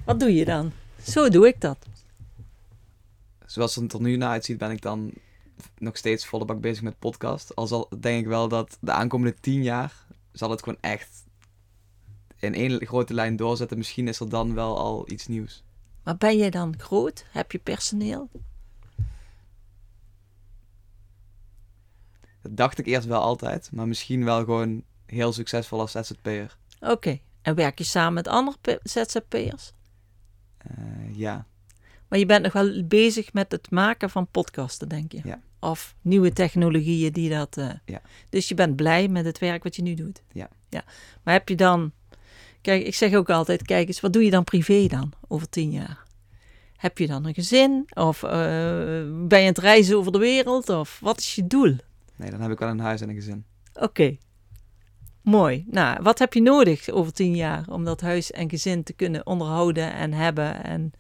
Wat doe je dan? Zo doe ik dat.
Zoals het er nu naar uitziet, ben ik dan nog steeds volle bak bezig met podcast. Al zal, denk ik wel dat de aankomende tien jaar zal het gewoon echt in één grote lijn doorzetten. Misschien is er dan wel al iets nieuws.
Maar ben jij dan groot? Heb je personeel?
Dat dacht ik eerst wel altijd, maar misschien wel gewoon heel succesvol als ZZP'er.
Oké, okay. en werk je samen met andere ZZP'ers?
Uh, ja.
Maar je bent nog wel bezig met het maken van podcasten, denk je?
Ja.
Of nieuwe technologieën die dat. Uh...
Ja.
Dus je bent blij met het werk wat je nu doet.
Ja.
ja. Maar heb je dan. Kijk, ik zeg ook altijd: kijk eens, wat doe je dan privé dan over tien jaar? Heb je dan een gezin? Of uh, ben je aan het reizen over de wereld? Of wat is je doel?
Nee, dan heb ik wel een huis en een gezin.
Oké. Okay. Mooi. Nou, wat heb je nodig over tien jaar om dat huis en gezin te kunnen onderhouden en hebben? En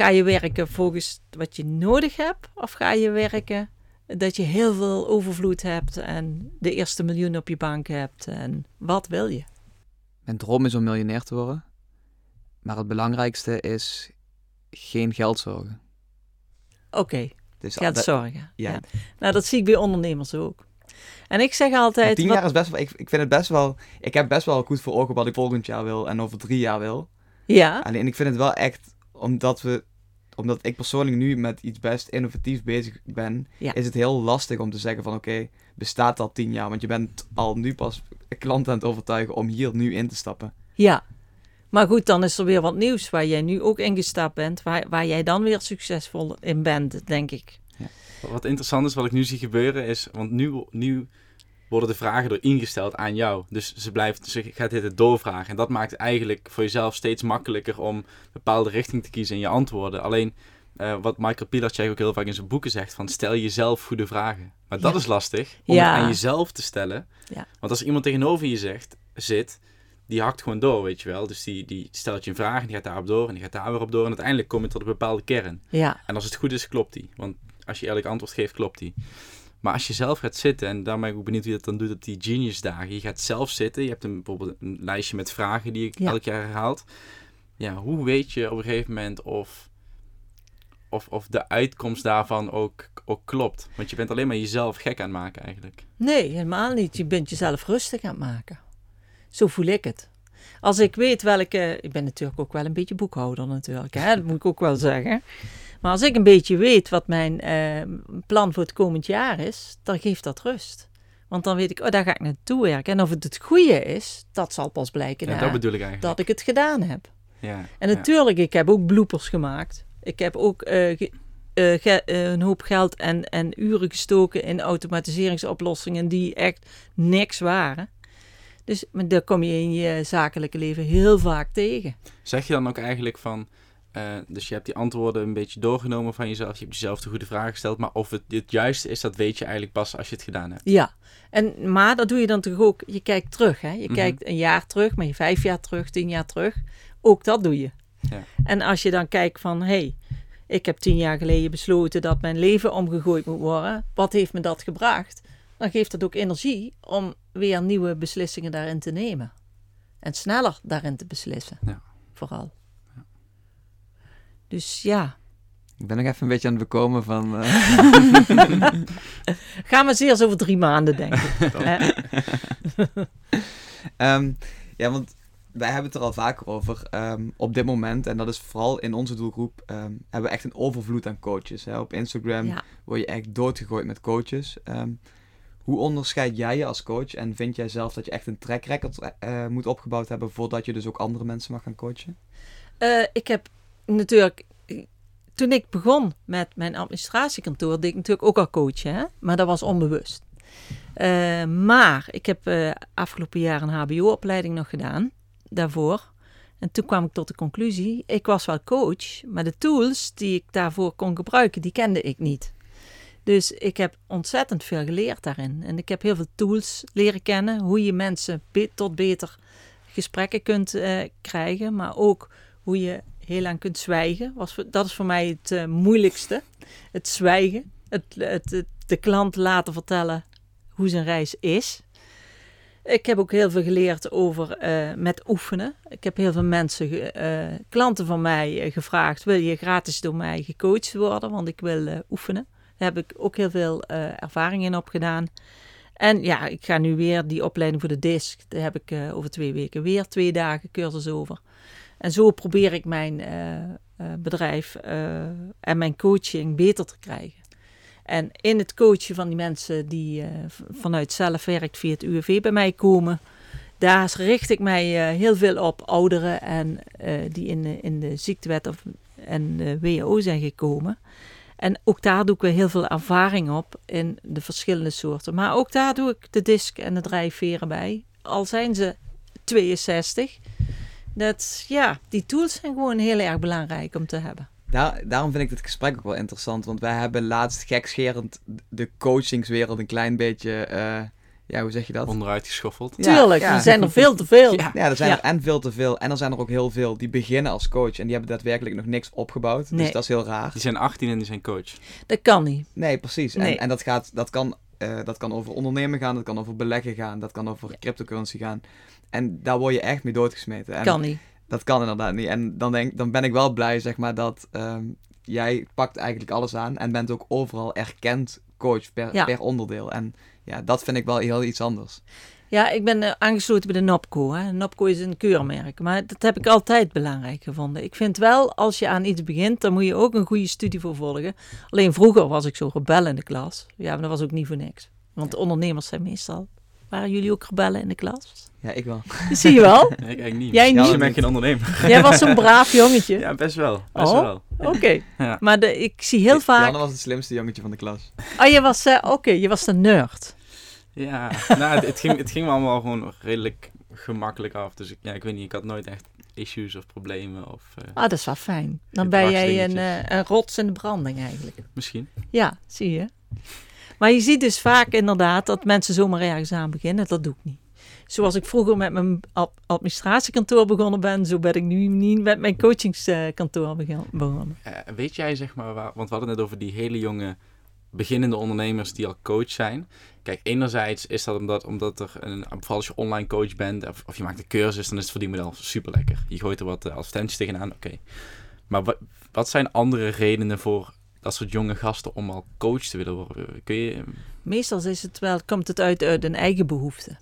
Ga je werken volgens wat je nodig hebt? Of ga je werken dat je heel veel overvloed hebt en de eerste miljoen op je bank hebt? En wat wil je?
Mijn droom is om miljonair te worden. Maar het belangrijkste is geen geld zorgen.
Oké,
Dus
geld
dat-
zorgen.
Ja.
Ja. Nou, dat zie ik bij ondernemers ook. En ik zeg
Maar
altijd...
tien
wat-
jaar is best wel, ik, ik vind het best wel, ik heb best wel goed voor ogen wat ik volgend jaar wil en over drie jaar wil.
Ja,
Alleen ik vind het wel echt, omdat we, omdat ik persoonlijk nu met iets best innovatiefs bezig ben,
Ja.
is het heel lastig om te zeggen van oké, bestaat dat tien jaar? Want je bent al nu pas klanten aan het overtuigen om hier nu in te stappen.
ja. Maar goed, dan is er weer wat nieuws waar jij nu ook ingestapt bent. Waar, waar jij dan weer succesvol in bent, denk ik.
Wat interessant is, wat ik nu zie gebeuren, is... Want nu, nu worden de vragen er ingesteld aan jou. Dus ze, blijft, ze gaat dit doorvragen. En dat maakt eigenlijk voor jezelf steeds makkelijker om een bepaalde richting te kiezen in je antwoorden. Alleen, eh, wat Michael Pilarczyk ook heel vaak in zijn boeken zegt, van stel jezelf goede vragen. Maar dat is lastig, om
Ja.
het aan jezelf te stellen.
Ja.
Want als iemand tegenover je zegt, zit, die hakt gewoon door, weet je wel. Dus die, die stelt je een vraag en die gaat daarop door en die gaat daar weer op door. En uiteindelijk kom je tot een bepaalde kern.
Ja,
En als het goed is, klopt die. Want als je eerlijk antwoord geeft, klopt die. Maar als je zelf gaat zitten, en daar ben ik ook benieuwd wie dat dan doet op die Genius dagen. Je gaat zelf zitten, je hebt een, bijvoorbeeld een lijstje met vragen die ik
Ja.
elk jaar herhaalt. Ja, hoe weet je op een gegeven moment of, of, of de uitkomst daarvan ook, ook klopt? Want je bent alleen maar jezelf gek aan het maken eigenlijk.
nee, helemaal niet. Je bent jezelf rustig aan het maken. Zo voel ik het. Als ik weet welke... Ik ben natuurlijk ook wel een beetje boekhouder natuurlijk. Hè? Dat moet ik ook wel zeggen. Maar als ik een beetje weet wat mijn eh, plan voor het komend jaar is, dan geeft dat rust. Want dan weet ik, oh, daar ga ik naartoe werken. En of het het goede is, dat zal pas blijken
Ja,
na
dat bedoel ik eigenlijk.
dat ik het gedaan heb.
Ja,
En
ja.
natuurlijk, ik heb ook bloepers gemaakt. Ik heb ook eh, ge- eh, ge- eh, een hoop geld en, en uren gestoken in automatiseringsoplossingen die echt niks waren. Dus maar daar kom je in je zakelijke leven heel vaak tegen.
Zeg je dan ook eigenlijk van... eh, dus je hebt die antwoorden een beetje doorgenomen van jezelf. Je hebt jezelf de goede vragen gesteld. Maar of het het juiste is, dat weet je eigenlijk pas als je het gedaan hebt.
Ja, en, maar dat doe je dan toch ook. Je kijkt terug. Hè? Je
Mhm.
kijkt een jaar terug, maar je vijf jaar terug, tien jaar terug. Ook dat doe je.
Ja.
En als je dan kijkt van, hé, hey, ik heb tien jaar geleden besloten dat mijn leven omgegooid moet worden. Wat heeft me dat gebracht? Dan geeft dat ook energie om weer nieuwe beslissingen daarin te nemen. En sneller daarin te beslissen.
Ja.
Vooral. Dus ja,
Ik ben nog even een beetje aan het bekomen van... eh,
ga maar zeer over drie maanden denken. Hè?
Ehm, ja, want wij hebben het er al vaker over. ehm, op dit moment, en dat is vooral in onze doelgroep, ehm, hebben we echt een overvloed aan coaches. Hè? Op Instagram
Ja.
word je echt doodgegooid met coaches. Hoe onderscheid jij je als coach? En vind jij zelf dat je echt een track record eh, moet opgebouwd hebben voordat je dus ook andere mensen mag gaan coachen?
Eh, ik heb natuurlijk, toen ik begon met mijn administratiekantoor, deed ik natuurlijk ook al coachen, hè? maar dat was onbewust. Eh, maar ik heb eh, afgelopen jaar een HBO-opleiding nog gedaan, daarvoor. En toen kwam ik tot de conclusie, ik was wel coach, maar de tools die ik daarvoor kon gebruiken, die kende ik niet. Dus ik heb ontzettend veel geleerd daarin. En ik heb heel veel tools leren kennen, hoe je mensen tot beter gesprekken kunt eh, krijgen, maar ook hoe je heel lang kunt zwijgen. Was, dat is voor mij het eh, moeilijkste. Het zwijgen. Het, het, de klant laten vertellen hoe zijn reis is. Ik heb ook heel veel geleerd over eh, met oefenen. Ik heb heel veel mensen, eh, klanten van mij, gevraagd: wil je gratis door mij gecoacht worden? Want ik wil oefenen. Daar heb ik ook heel veel ervaring in opgedaan. En ja, ik ga nu weer die opleiding voor de DISC. Daar heb ik over twee weken weer twee dagen cursus over. En zo probeer ik mijn eh, eh, bedrijf eh, en mijn coaching beter te krijgen. En in het coachen van die mensen die vanuit zelfwerk via het UWV bij mij komen, daar richt ik mij heel veel op ouderen en die in de, in de ziektewet of, en de WHO zijn gekomen. En ook daar doe ik weer heel veel ervaring op in de verschillende soorten. Maar ook daar doe ik de disc en de drijfveren bij. Al zijn ze 62. Dat, ja, die tools zijn gewoon heel erg belangrijk om te hebben.
Daar, daarom vind ik dit gesprek ook wel interessant, want wij hebben laatst gekscherend de coachingswereld een klein beetje, eh, ja, hoe zeg je dat?
Onderuit geschoffeld.
Ja,
Tuurlijk,
ja.
er zijn er veel te veel.
Ja.
Ja, er zijn
Ja.
er en veel te veel. En er zijn er ook heel veel die beginnen als coach. En die hebben daadwerkelijk nog niks opgebouwd.
Nee.
Dus dat is heel raar.
Die zijn 18 en die zijn coach.
Dat kan niet.
Nee, precies.
Nee.
En, en dat, gaat, dat, kan, eh, dat kan over ondernemen gaan, dat kan over beleggen gaan, dat kan over
Ja.
cryptocurrency gaan. En daar word je echt mee doodgesmeten. En
Kan niet.
Dat kan inderdaad niet. En dan, denk, dan ben ik wel blij, zeg maar, dat ehm, jij pakt eigenlijk alles aan en bent ook overal erkend coach per,
Ja.
per onderdeel. En ja, dat vind ik wel heel iets anders.
Ja, ik ben eh, aangesloten bij de NOPCO. Hè. NOPCO is een keurmerk, maar dat heb ik altijd belangrijk gevonden. Ik vind wel, als je aan iets begint, dan moet je ook een goede studie voor volgen. Alleen vroeger was ik zo rebel in de klas. Ja, maar dat was ook niet voor niks. Want ondernemers zijn meestal... Waren jullie ook rebellen in de klas?
Ja, ik wel.
Dat zie je wel.
Nee, ik eigenlijk niet.
Jij
Ja,
niet?
ik ben geen ondernemer.
Jij was zo'n braaf jongetje.
Ja, best wel. Best
Oh.
wel.
Oké.
Ja.
Maar de, ik zie heel vaak...
Janne was het slimste jongetje van de klas.
Oh, je was... eh, Oké, je was de nerd.
Ja, nou, het, het ging, het ging me allemaal gewoon redelijk gemakkelijk af. Dus ik, ja, ik weet niet, ik had nooit echt issues of problemen. Of, eh,
Ah, dat is wel fijn. Dan ben jij een, eh, een rots in de branding eigenlijk.
misschien.
Ja, zie je. Maar je ziet dus vaak inderdaad dat mensen zomaar ergens aan beginnen. Dat doe ik niet. Zoals ik vroeger met mijn ad- administratiekantoor begonnen ben, zo ben ik nu niet met mijn coachingskantoor begonnen.
Eh, weet jij, zeg maar, want we hadden het over die hele jonge beginnende ondernemers die al coach zijn. Kijk, enerzijds is dat omdat, omdat er, een, vooral als je online coach bent of, of je maakt een cursus, dan is het verdienmodel super lekker. Je gooit er wat eh, advertenties tegenaan, oké. Maar wat, wat zijn andere redenen voor dat soort jonge gasten om al coach te willen worden? Kun je...
Meestal is het wel, komt het uit uit een eigen behoefte.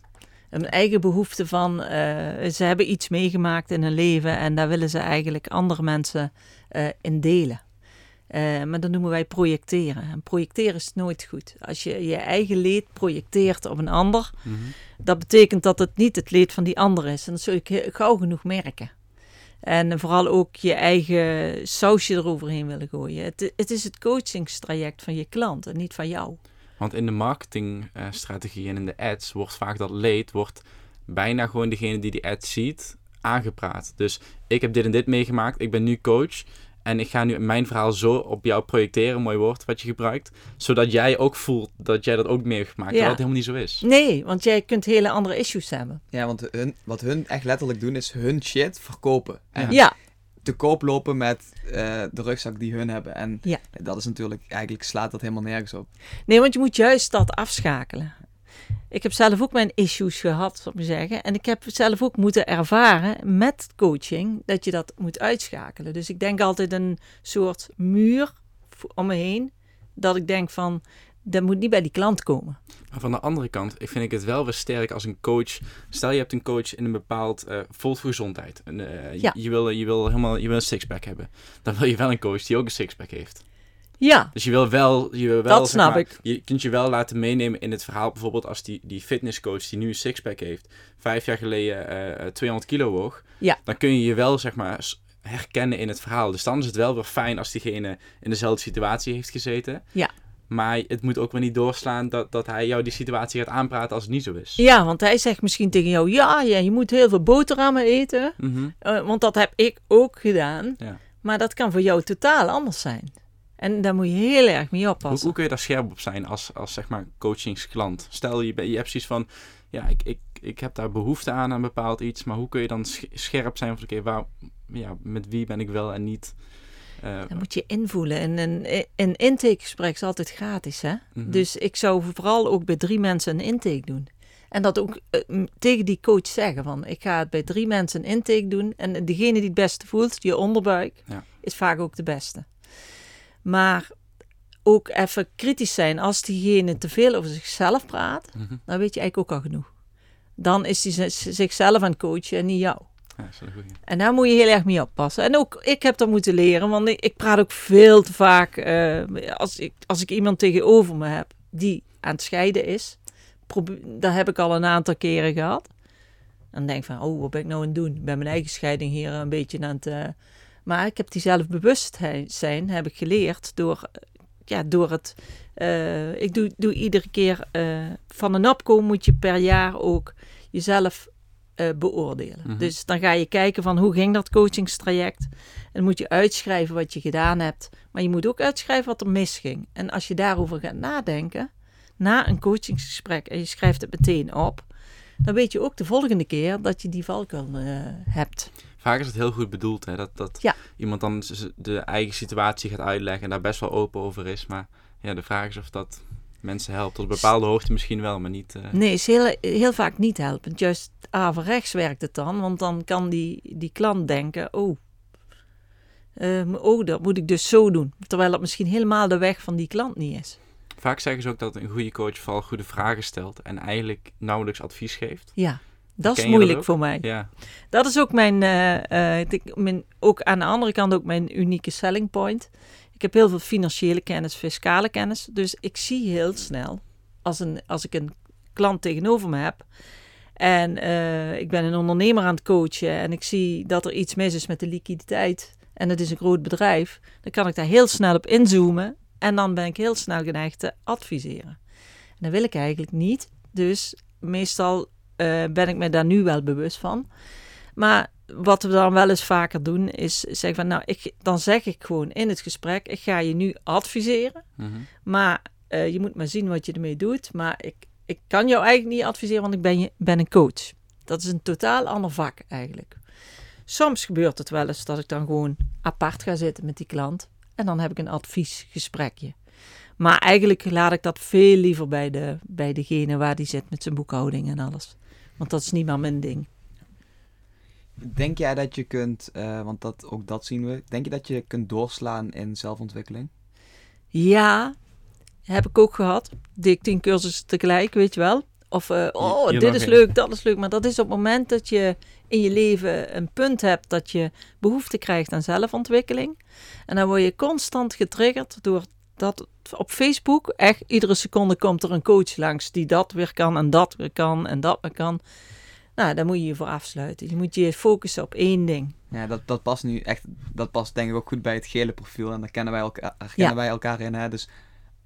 Een eigen behoefte van, eh, ze hebben iets meegemaakt in hun leven en daar willen ze eigenlijk andere mensen eh, in delen. Eh, maar dat noemen wij projecteren. En projecteren is nooit goed. Als je je eigen leed projecteert op een ander,
Mhm.
dat betekent dat het niet het leed van die ander is. En dat zul je gauw genoeg merken. En vooral ook je eigen sausje eroverheen willen gooien. Het, het is het coachingstraject van je klant en niet van jou.
Want in de marketingstrategie en in de ads wordt vaak dat leed, wordt bijna gewoon degene die die ad ziet aangepraat. Dus ik heb dit en dit meegemaakt, ik ben nu coach en ik ga nu mijn verhaal zo op jou projecteren, mooi woord wat je gebruikt, zodat jij ook voelt dat jij dat ook mee hebt gemaakt,
Ja.
terwijl het helemaal niet zo is.
Nee, want jij kunt hele andere issues hebben.
Ja, want hun, wat hun echt letterlijk doen is hun shit verkopen. En
Ja,
te koop lopen met eh, de rugzak die hun hebben. En
Ja.
dat is natuurlijk, eigenlijk slaat dat helemaal nergens op.
nee, want je moet juist dat afschakelen. Ik heb zelf ook mijn issues gehad, zou ik maar zeggen. En ik heb zelf ook moeten ervaren met coaching dat je dat moet uitschakelen. Dus ik denk altijd een soort muur om me heen. Dat ik denk van, dat moet niet bij die klant komen.
Maar van de andere kant ik vind ik het wel weer sterk als een coach. Stel je hebt een coach in een bepaald uh, volt voor gezondheid. En, eh, je-
Ja.
je, wil, je wil helemaal je wil een sixpack hebben. Dan wil je wel een coach die ook een sixpack heeft.
Ja,
Dus je wil wel, je wil wel
Dat snap
maar,
ik.
Je kunt je wel laten meenemen in het verhaal. Bijvoorbeeld als die, die fitnesscoach die nu een sixpack heeft, vijf jaar geleden eh, eh, 200 kilo woog.
Ja.
Dan kun je je wel zeg maar herkennen in het verhaal. Dus dan is het wel weer fijn als diegene in dezelfde situatie heeft gezeten.
Ja.
Maar het moet ook weer niet doorslaan dat, dat hij jou die situatie gaat aanpraten als het niet zo is.
ja, want hij zegt misschien tegen jou, ja, ja je moet heel veel boterhammen eten.
Mhm.
Eh, want dat heb ik ook gedaan.
Ja.
Maar dat kan voor jou totaal anders zijn. En daar moet je heel erg mee
Hoe,
oppassen.
hoe kun je daar scherp op zijn als, als zeg maar coachingsklant? Stel je, je hebt zoiets van, ja, ik, ik, ik heb daar behoefte aan aan bepaald iets, maar hoe kun je dan sch- scherp zijn van, oké, waar, ja, met wie ben ik wel en niet? Eh,
Dan moet je invoelen. En een, een intakegesprek is altijd gratis. Hè?
mhm.
Dus ik zou vooral ook bij drie mensen een intake doen. En dat ook eh, tegen die coach zeggen van ik ga het bij drie mensen een intake doen. En degene die het beste voelt, je onderbuik,
Ja.
is vaak ook de beste. Maar ook even kritisch zijn als diegene te veel over zichzelf praat,
Mhm.
dan weet je eigenlijk ook al genoeg. Dan is hij zichzelf aan het coachen en niet jou.
Ja.
En daar moet je heel erg mee oppassen. En ook ik heb dat moeten leren, want ik, ik praat ook veel te vaak. eh, als, ik, als ik iemand tegenover me heb die aan het scheiden is, dat heb ik al een aantal keren gehad. Dan denk ik van, oh, wat ben ik nou aan het doen? Ik ben mijn eigen scheiding hier een beetje aan het... eh, maar ik heb die zelfbewustzijn heb ik geleerd door, ja, door het... eh, ik doe, doe iedere keer eh, van een opkomen moet je per jaar ook jezelf eh, beoordelen.
Mhm.
Dus dan ga je kijken van hoe ging dat coachingstraject. En dan moet je uitschrijven wat je gedaan hebt. Maar je moet ook uitschrijven wat er misging. En als je daarover gaat nadenken, na een coachingsgesprek en je schrijft het meteen op, dan weet je ook de volgende keer dat je die valkuil hebt.
Vaak is het heel goed bedoeld, hè? Dat, dat
Ja.
iemand dan de eigen situatie gaat uitleggen en daar best wel open over is. Maar ja, de vraag is of dat mensen helpt. Tot een bepaalde hoogte misschien wel, maar niet... eh,
Nee, is heel, heel vaak niet helpend. Juist averechts werkt het dan, want dan kan die, die klant denken, oh, eh, oh, dat moet ik dus zo doen. Terwijl dat misschien helemaal de weg van die klant niet is.
Vaak zeggen ze ook dat een goede coach vooral goede vragen stelt en eigenlijk nauwelijks advies geeft.
Ja, dat is
dat
moeilijk voor mij.
Ja,
Dat is ook mijn, eh, eh, mijn, ook aan de andere kant ook mijn unieke selling point. Ik heb heel veel financiële kennis, fiscale kennis. Dus ik zie heel snel, als, een, als ik een klant tegenover me heb... en eh, ik ben een ondernemer aan het coachen... en ik zie dat er iets mis is met de liquiditeit... en het is een groot bedrijf... dan kan ik daar heel snel op inzoomen... en dan ben ik heel snel geneigd te adviseren. En dat wil ik eigenlijk niet. Dus meestal eh, ben ik me daar nu wel bewust van... Maar wat we dan wel eens vaker doen, is zeggen van, nou, ik, dan zeg ik gewoon in het gesprek, ik ga je nu adviseren,
mhm.
maar eh, je moet maar zien wat je ermee doet. Maar ik, ik kan jou eigenlijk niet adviseren, want ik ben, je, ben een coach. Dat is een totaal ander vak eigenlijk. Soms gebeurt het wel eens dat ik dan gewoon apart ga zitten met die klant en dan heb ik een adviesgesprekje. Maar eigenlijk laat ik dat veel liever bij, de, bij degene waar die zit met zijn boekhouding en alles. Want dat is niet meer mijn ding.
Denk jij dat je kunt, eh, want dat, ook dat zien we, denk je dat je kunt doorslaan in zelfontwikkeling?
Ja, heb ik ook gehad. Deed ik tien cursussen tegelijk, weet je wel. Of, eh, oh, dit is leuk, dat is leuk. Maar dat is op het moment dat je in je leven een punt hebt dat je behoefte krijgt aan zelfontwikkeling. En dan word je constant getriggerd door dat op Facebook echt iedere seconde komt er een coach langs die dat weer kan en dat weer kan en dat weer kan. Nou, daar moet je je voor afsluiten. Je moet je focussen op één ding.
Ja, dat, dat past nu echt, dat past denk ik ook goed bij het gele profiel en daar kennen wij elkaar, herkennen
Ja.
wij elkaar in. Hè? Dus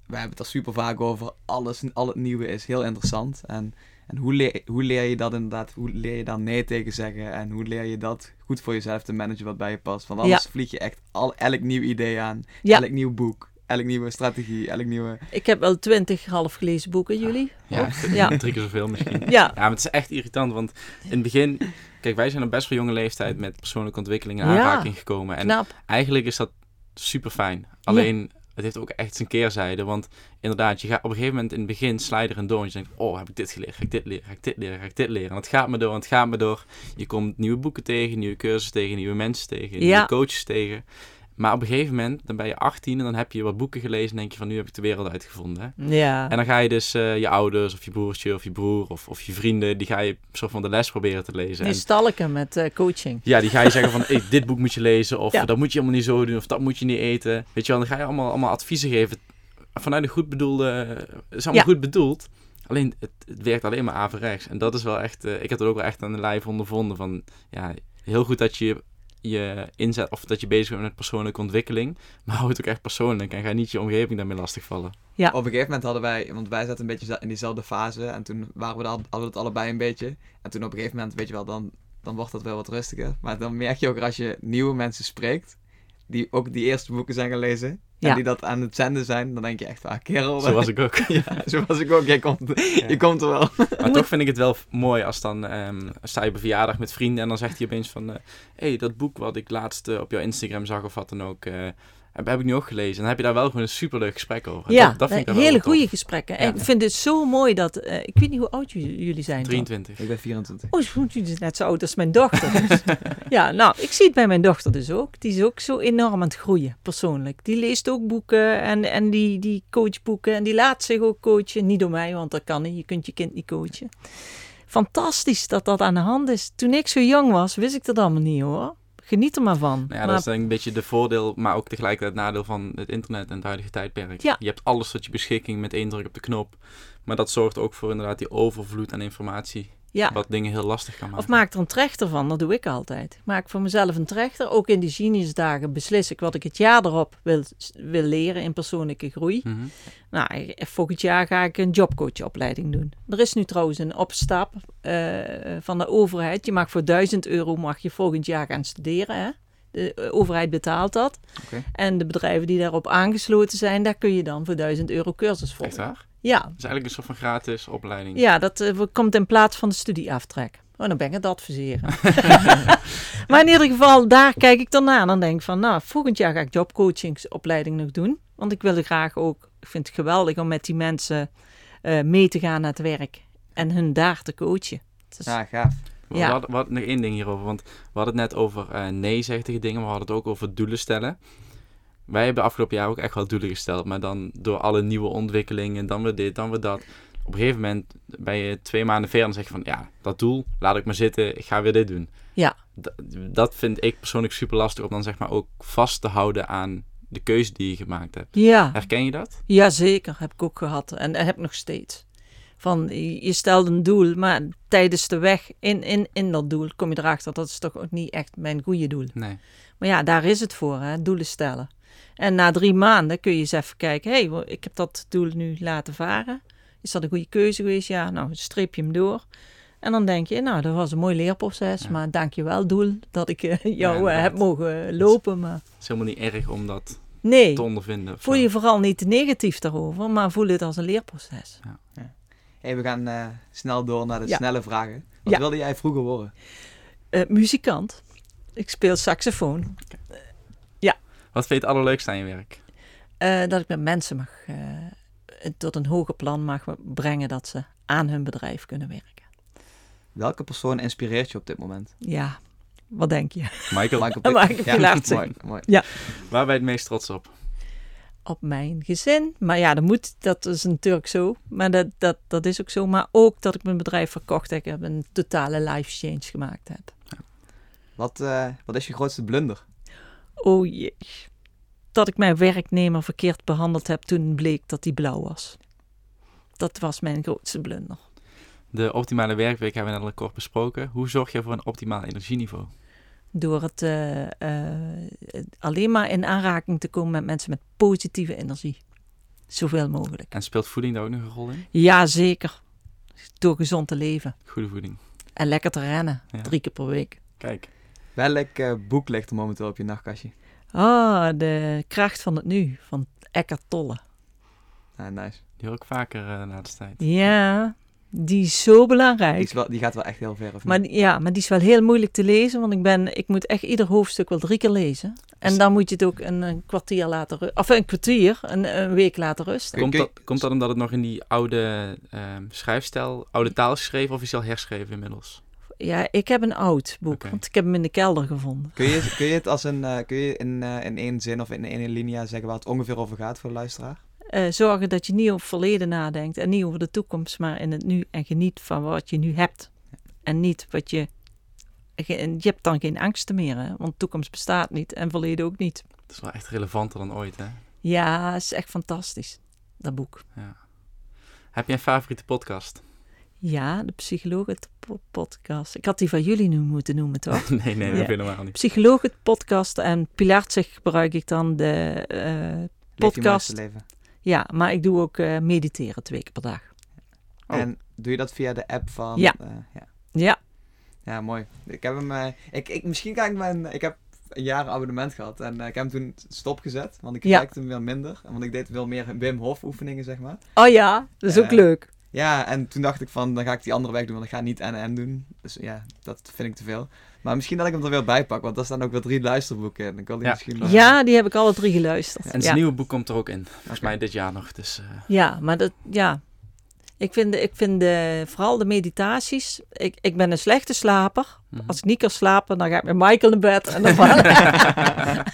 wij hebben het er super vaak over. Alles, al het nieuwe is heel interessant. En, en hoe, leer, hoe leer je dat inderdaad, hoe leer je daar nee tegen zeggen en hoe leer je dat goed voor jezelf te managen wat bij je past. Want anders vlieg je echt al, elk nieuw idee aan,
Ja.
elk nieuw boek, elk nieuwe strategie, elk nieuwe...
Ik heb wel twintig half gelezen boeken, jullie.
ja,
Ja.
drie keer zoveel misschien.
Ja,
Ja, maar het is echt irritant, want in het begin... Kijk, wij zijn op best wel jonge leeftijd met persoonlijke ontwikkeling in
Ja.
aanraking gekomen. En
knap.
eigenlijk is dat super fijn. Alleen, het heeft ook echt zijn keerzijde. Want inderdaad, je gaat op een gegeven moment in het begin slijder en door. En je denkt, oh, heb ik dit geleerd? Ga ik dit leren? Ga ik dit leren? Ga ik dit leren? En het gaat me door en het gaat me door. Je komt nieuwe boeken tegen, nieuwe cursussen tegen, nieuwe mensen tegen, nieuwe
Ja.
coaches tegen. Maar op een gegeven moment, dan ben je 18 en dan heb je wat boeken gelezen en denk je van, nu heb ik de wereld uitgevonden.
Ja.
En dan ga je dus eh, je ouders of je broertje of je broer of, of je vrienden, die ga je soort van de les proberen te lezen. En
stalken met eh, coaching.
ja, die ga je zeggen van, hey, dit boek moet je lezen, of
Ja.
dat moet je helemaal niet zo doen, of dat moet je niet eten. Weet je wel, dan ga je allemaal, allemaal adviezen geven vanuit een goed bedoelde, het is allemaal
Ja.
goed bedoeld. Alleen, het, het werkt alleen maar averechts. En dat is wel echt, eh, ik heb het ook wel echt aan de lijf ondervonden van, ja, heel goed dat je je inzet, of dat je bezig bent met persoonlijke ontwikkeling, maar hou het ook echt persoonlijk en ga niet je omgeving daarmee lastigvallen.
Ja.
Op een gegeven moment hadden wij, want wij zaten een beetje in diezelfde fase en toen waren we al, hadden we het allebei een beetje. En toen op een gegeven moment, weet je wel, dan, dan wordt dat wel wat rustiger. Maar dan merk je ook als je nieuwe mensen spreekt, die ook die eerste boeken zijn gaan lezen, en
Ja.
die dat aan het zenden zijn, dan denk je echt, ah kerel.
Zo was ik ook.
ja, zo was ik ook. Jij komt, Je komt er wel.
Maar toch vind ik het wel mooi als dan ehm, sta je op een verjaardag met vrienden en dan zegt hij opeens van... Hé, hey, dat boek wat ik laatst eh, op jouw Instagram zag of wat dan ook, eh, heb, heb ik nu ook gelezen. En dan heb je daar wel gewoon een superleuk gesprek over.
Ja,
dat, dat vind ik
hele goede gesprekken. En
Ja.
ik vind het zo mooi dat... eh, ik weet niet hoe oud jullie zijn. dan.
23.
Ik ben 24.
Oh, jullie zijn net zo oud als mijn dochter. Dus, ja, nou, ik zie het bij mijn dochter dus ook. Die is ook zo enorm aan het groeien, persoonlijk. Die leest ook boeken en, en die, die coachboeken. En die laat zich ook coachen. Niet door mij, want dat kan niet. Je kunt je kind niet coachen. Fantastisch dat dat aan de hand is. Toen ik zo jong was, wist ik dat allemaal niet hoor. Geniet er maar van.
Nou ja,
Maar-
dat is denk ik een beetje de voordeel, maar ook tegelijkertijd het nadeel van het internet en het huidige tijdperk.
Ja.
Je hebt alles tot je beschikking met één druk op de knop. Maar dat zorgt ook voor inderdaad die overvloed aan informatie.
Ja.
Wat dingen heel lastig kan maken.
Of maak er een trechter van, dat doe ik altijd. Maak voor mezelf een trechter. Ook in die geniusdagen beslis ik wat ik het jaar erop wil, wil leren in persoonlijke groei.
Mhm.
Nou, ik- volgend jaar ga ik een jobcoachopleiding doen. Er is nu trouwens een opstap eh, van de overheid. Je mag voor 1000 euro mag je volgend jaar gaan studeren. Hè? De overheid betaalt dat.
Oké.
En de bedrijven die daarop aangesloten zijn, daar kun je dan voor 1000 euro cursus
Echt
volgen.
waar?
Ja,
Dat is eigenlijk een soort van gratis opleiding.
ja, dat eh, komt in plaats van de studieaftrek. Oh, dan ben ik het adviseren. maar in ieder geval, daar kijk ik dan naar. Dan denk ik van, nou, volgend jaar ga ik jobcoachingsopleiding nog doen. Want ik wil graag ook, ik vind het geweldig om met die mensen eh, mee te gaan naar het werk. En hun daar te coachen. Is-
Ja, gaaf.
We
Ja.
hadden, we hadden nog één ding hierover, want we hadden het net over eh, nee zeggen tegen dingen, maar we hadden het ook over doelen stellen. Wij hebben afgelopen jaar ook echt wel doelen gesteld, maar dan door alle nieuwe ontwikkelingen, dan weer dit, dan weer dat. Op een gegeven moment ben je twee maanden verder en zeg je van, ja, dat doel, laat ik maar zitten, ik ga weer dit doen.
Ja.
D- dat vind ik persoonlijk super lastig om dan zeg maar ook vast te houden aan de keuze die je gemaakt hebt.
ja.
Herken je dat?
Ja, zeker. Heb ik ook gehad. En heb ik nog steeds. Van, je stelt een doel, maar tijdens de weg in, in, in dat doel kom je erachter. Dat is toch ook niet echt mijn goede doel.
Nee.
Maar ja, daar is het voor, hè? doelen stellen. En na drie maanden kun je eens even kijken. Hé, hey, ik heb dat doel nu laten varen. Is dat een goede keuze geweest? Ja, nou, streep je hem door. En dan denk je, nou, dat was een mooi leerproces.
Ja.
Maar dank je wel, doel, dat ik eh, jou eh, heb mogen lopen. Maar
Het is helemaal niet erg om dat
nee,
te ondervinden.
voel je vooral niet negatief daarover. Maar voel het als een leerproces.
Hey, we gaan eh, snel door naar de
Ja.
snelle vragen. Wat
Ja.
wilde jij vroeger worden?
Eh, muzikant. Ik speel saxofoon.
Wat vind je het allerleukste aan je werk?
Eh, dat ik met mensen mag eh, tot een hoger plan mag brengen dat ze aan hun bedrijf kunnen werken.
Welke persoon inspireert je op dit moment?
Ja, wat denk je?
Michael,
Michael Ja, mooi, mooi.
waar ben je het meest trots op?
Op mijn gezin. Maar ja, dat moet, dat is natuurlijk zo. Maar dat, dat, dat is ook zo. Maar ook dat ik mijn bedrijf verkocht heb. Ik heb een totale life change gemaakt heb.
Wat, eh, wat is je grootste blunder?
Oh jee. Dat ik mijn werknemer verkeerd behandeld heb toen bleek dat hij blauw was. Dat was mijn grootste blunder.
De optimale werkweek hebben we net al kort besproken. Hoe zorg je voor een optimaal energieniveau?
Door het eh, eh, alleen maar in aanraking te komen met mensen met positieve energie. Zoveel mogelijk.
En speelt voeding daar ook nog een rol in?
Ja, zeker. Door gezond te leven.
Goede voeding.
En lekker te rennen.
Ja.
Drie keer per week.
Kijk,
Welk eh, boek ligt er momenteel op je nachtkastje?
Ah, de kracht van het nu. Van Eckhart Tolle.
Ah, nice.
die hoor ik vaker eh, na de tijd.
Ja, die is zo belangrijk.
Die, is wel, die gaat wel echt heel ver, of
Maar
niet?
die- ja, maar die is wel heel moeilijk te lezen, want ik, ben, ik moet echt ieder hoofdstuk wel drie keer lezen. En dan moet je het ook een, een kwartier laten ru- Of een kwartier, een, een week laten rusten.
Komt dat, komt dat omdat het nog in die oude ehm, schrijfstijl, oude taal is geschreven of is hij al herschreven inmiddels?
Ja, ik heb een oud boek, want ik heb hem in de kelder gevonden.
Kun je, kun je het als een, eh, kun je in, eh, in één zin of in één linia zeggen waar het ongeveer over gaat voor de luisteraar?
Eh, zorgen dat je niet over het verleden nadenkt en niet over de toekomst, maar in het nu en geniet van wat je nu hebt. En niet wat je. Je hebt dan geen angsten meer, hè? want toekomst bestaat niet en verleden ook niet.
Het is wel echt relevanter dan ooit, hè?
Ja, het is echt fantastisch, dat boek.
Ja. Heb je een favoriete podcast?
Ja, de Psychologen po- podcast. Ik had die van jullie nu moeten noemen, toch?
nee, nee, dat
Ja.
helemaal niet.
Psychologen podcast en Pilaartzig gebruik ik dan de eh,
Leef je
podcast.
mooiste leven.
Ja, maar ik doe ook eh, mediteren twee keer per dag.
Oh.
En doe je dat via de app van...
Ja.
eh, ja.
Ja,
Ja, mooi. Ik heb hem... eh, ik, ik, misschien ga ik mijn... Ik heb een jaar abonnement gehad en eh, ik heb hem toen stopgezet, want ik
Ja.
hem weer minder. Want ik deed veel meer Wim Hof oefeningen, zeg maar.
oh ja, dat is ook leuk.
Ja, en toen dacht ik van, dan ga ik die andere weg doen, want ik ga niet en-en doen. Dus ja, dat vind ik te veel. Maar misschien dat ik hem er weer bij pak, want daar staan ook wel drie luisterboeken in. Dan kan ik
Ja.
misschien...
Ja, die heb ik alle drie geluisterd.
En zijn
ja.
nieuwe boek komt er ook in. Volgens mij dit jaar nog. Dus, eh,
ja, maar dat, ja. Ik vind, de- ik vind de, vooral de meditaties. Ik, ik ben een slechte slaper.
mhm.
Als ik niet kan slapen, dan ga ik met Michael naar bed. En dan,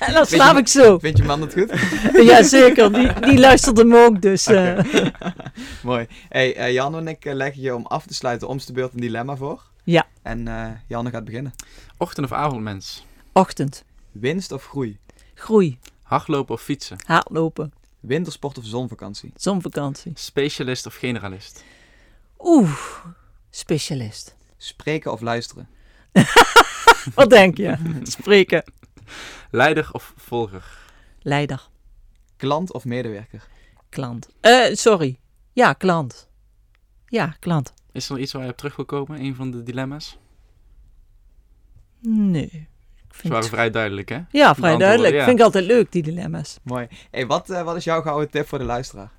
en dan slaap ik zo.
Vind je man dat goed?
Ja, zeker. Die, die luistert hem ook. Dus eh,
Mooi. Hey, eh, Jan en ik eh, leggen je om af te sluiten om de beurt een dilemma voor.
Ja.
En eh Janne gaat beginnen.
Ochtend- of avondmens?
ochtend.
Winst of groei?
Groei.
Hardlopen of fietsen?
Hardlopen.
Wintersport of zonvakantie?
Zonvakantie.
Specialist of generalist?
Oeh, specialist.
Spreken of luisteren?
Wat denk je? Spreken.
Leider of volger?
Leider.
Klant of medewerker?
Klant. Eh, sorry. Ja, klant. Ja, klant.
Is er iets waar je op terug wil komen? Een van de dilemma's?
Nee.
Ze waren vrij duidelijk, hè?
ja, vrij duidelijk.
ja.
Vind ik altijd leuk, die dilemma's.
Mooi. Hey, wat, eh, wat is jouw gouden tip voor de luisteraar?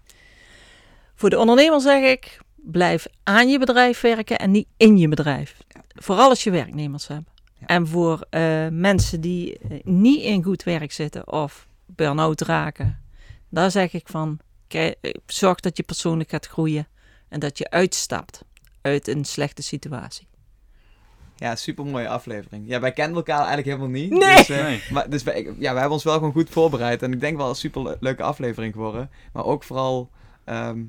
Voor de ondernemer zeg ik, blijf aan je bedrijf werken en niet in je bedrijf. Vooral als je werknemers hebt.
Ja.
En voor eh, mensen die eh, niet in goed werk zitten of burn-out raken, daar zeg ik van, kijk, zorg dat je persoonlijk gaat groeien en dat je uitstapt uit een slechte situatie.
Ja, super mooie aflevering. Ja, wij kennen elkaar eigenlijk helemaal niet.
Nee.
Dus, eh,
Nee.
maar, dus wij, ja, wij hebben ons wel gewoon goed voorbereid. En ik denk wel een super le- leuke aflevering geworden. Maar ook vooral ehm,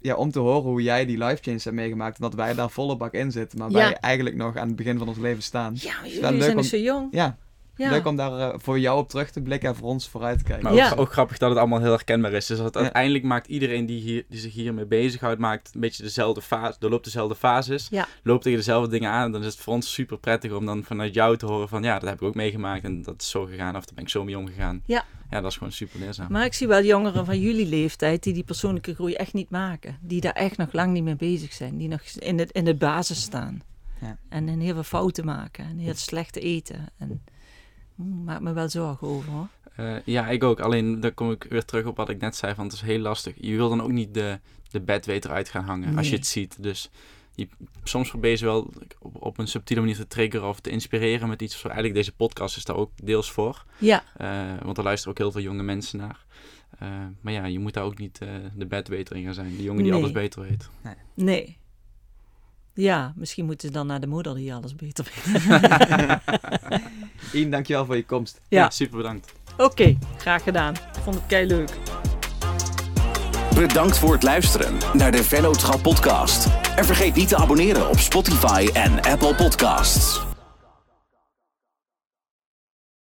ja, om te horen hoe jij die life change hebt meegemaakt. En dat wij daar volle bak in zitten. Maar
Ja.
wij eigenlijk nog aan het begin van ons leven staan.
Ja,
wel
jullie zijn
om-
nog zo jong.
Ja,
Ja.
leuk om daar eh, voor jou op terug te blikken en voor ons vooruit te kijken.
Maar ook,
Ja.
ook grappig dat het allemaal heel herkenbaar is. Dus dat
Ja.
uiteindelijk maakt iedereen die, hier, die zich hiermee bezighoudt, maakt een beetje dezelfde fase, doorloopt dezelfde fases,
Ja.
loopt tegen dezelfde dingen aan. En dan is het voor ons super prettig om dan vanuit jou te horen van ja, dat heb ik ook meegemaakt en dat is zo gegaan of daar ben ik zo mee omgegaan.
Ja.
Ja, dat is gewoon super leerzaam.
Maar ik zie wel jongeren van jullie leeftijd die die persoonlijke groei echt niet maken. Die daar echt nog lang niet mee bezig zijn. Die nog in het, in de basis staan.
Ja.
En en heel veel fouten maken. En heel slecht eten. En mm, maak me wel zorgen over hoor.
Eh, ja, ik ook. Alleen dan kom ik weer terug op wat ik net zei, van het is heel lastig. Je wil dan ook niet de, de bedweter uit gaan hangen als je
Nee.
het ziet. Dus je, soms probeer je ze wel op, op een subtiele manier te triggeren of te inspireren met iets. Zo eigenlijk deze podcast is daar ook deels voor.
Ja,
Eh, want er luisteren ook heel veel jonge mensen naar. Eh, maar ja, je moet daar ook niet eh, de bedweter in gaan zijn. De jongen die
Nee.
alles beter weet.
nee. Ja, misschien moeten ze dan naar de moeder die alles beter weet.
Ian, dankjewel voor je komst.
Ja.
super bedankt.
Oké, graag gedaan. Ik vond het kei leuk.
Bedankt voor het luisteren naar de Vennootschap podcast. En vergeet niet te abonneren op Spotify en Apple Podcasts.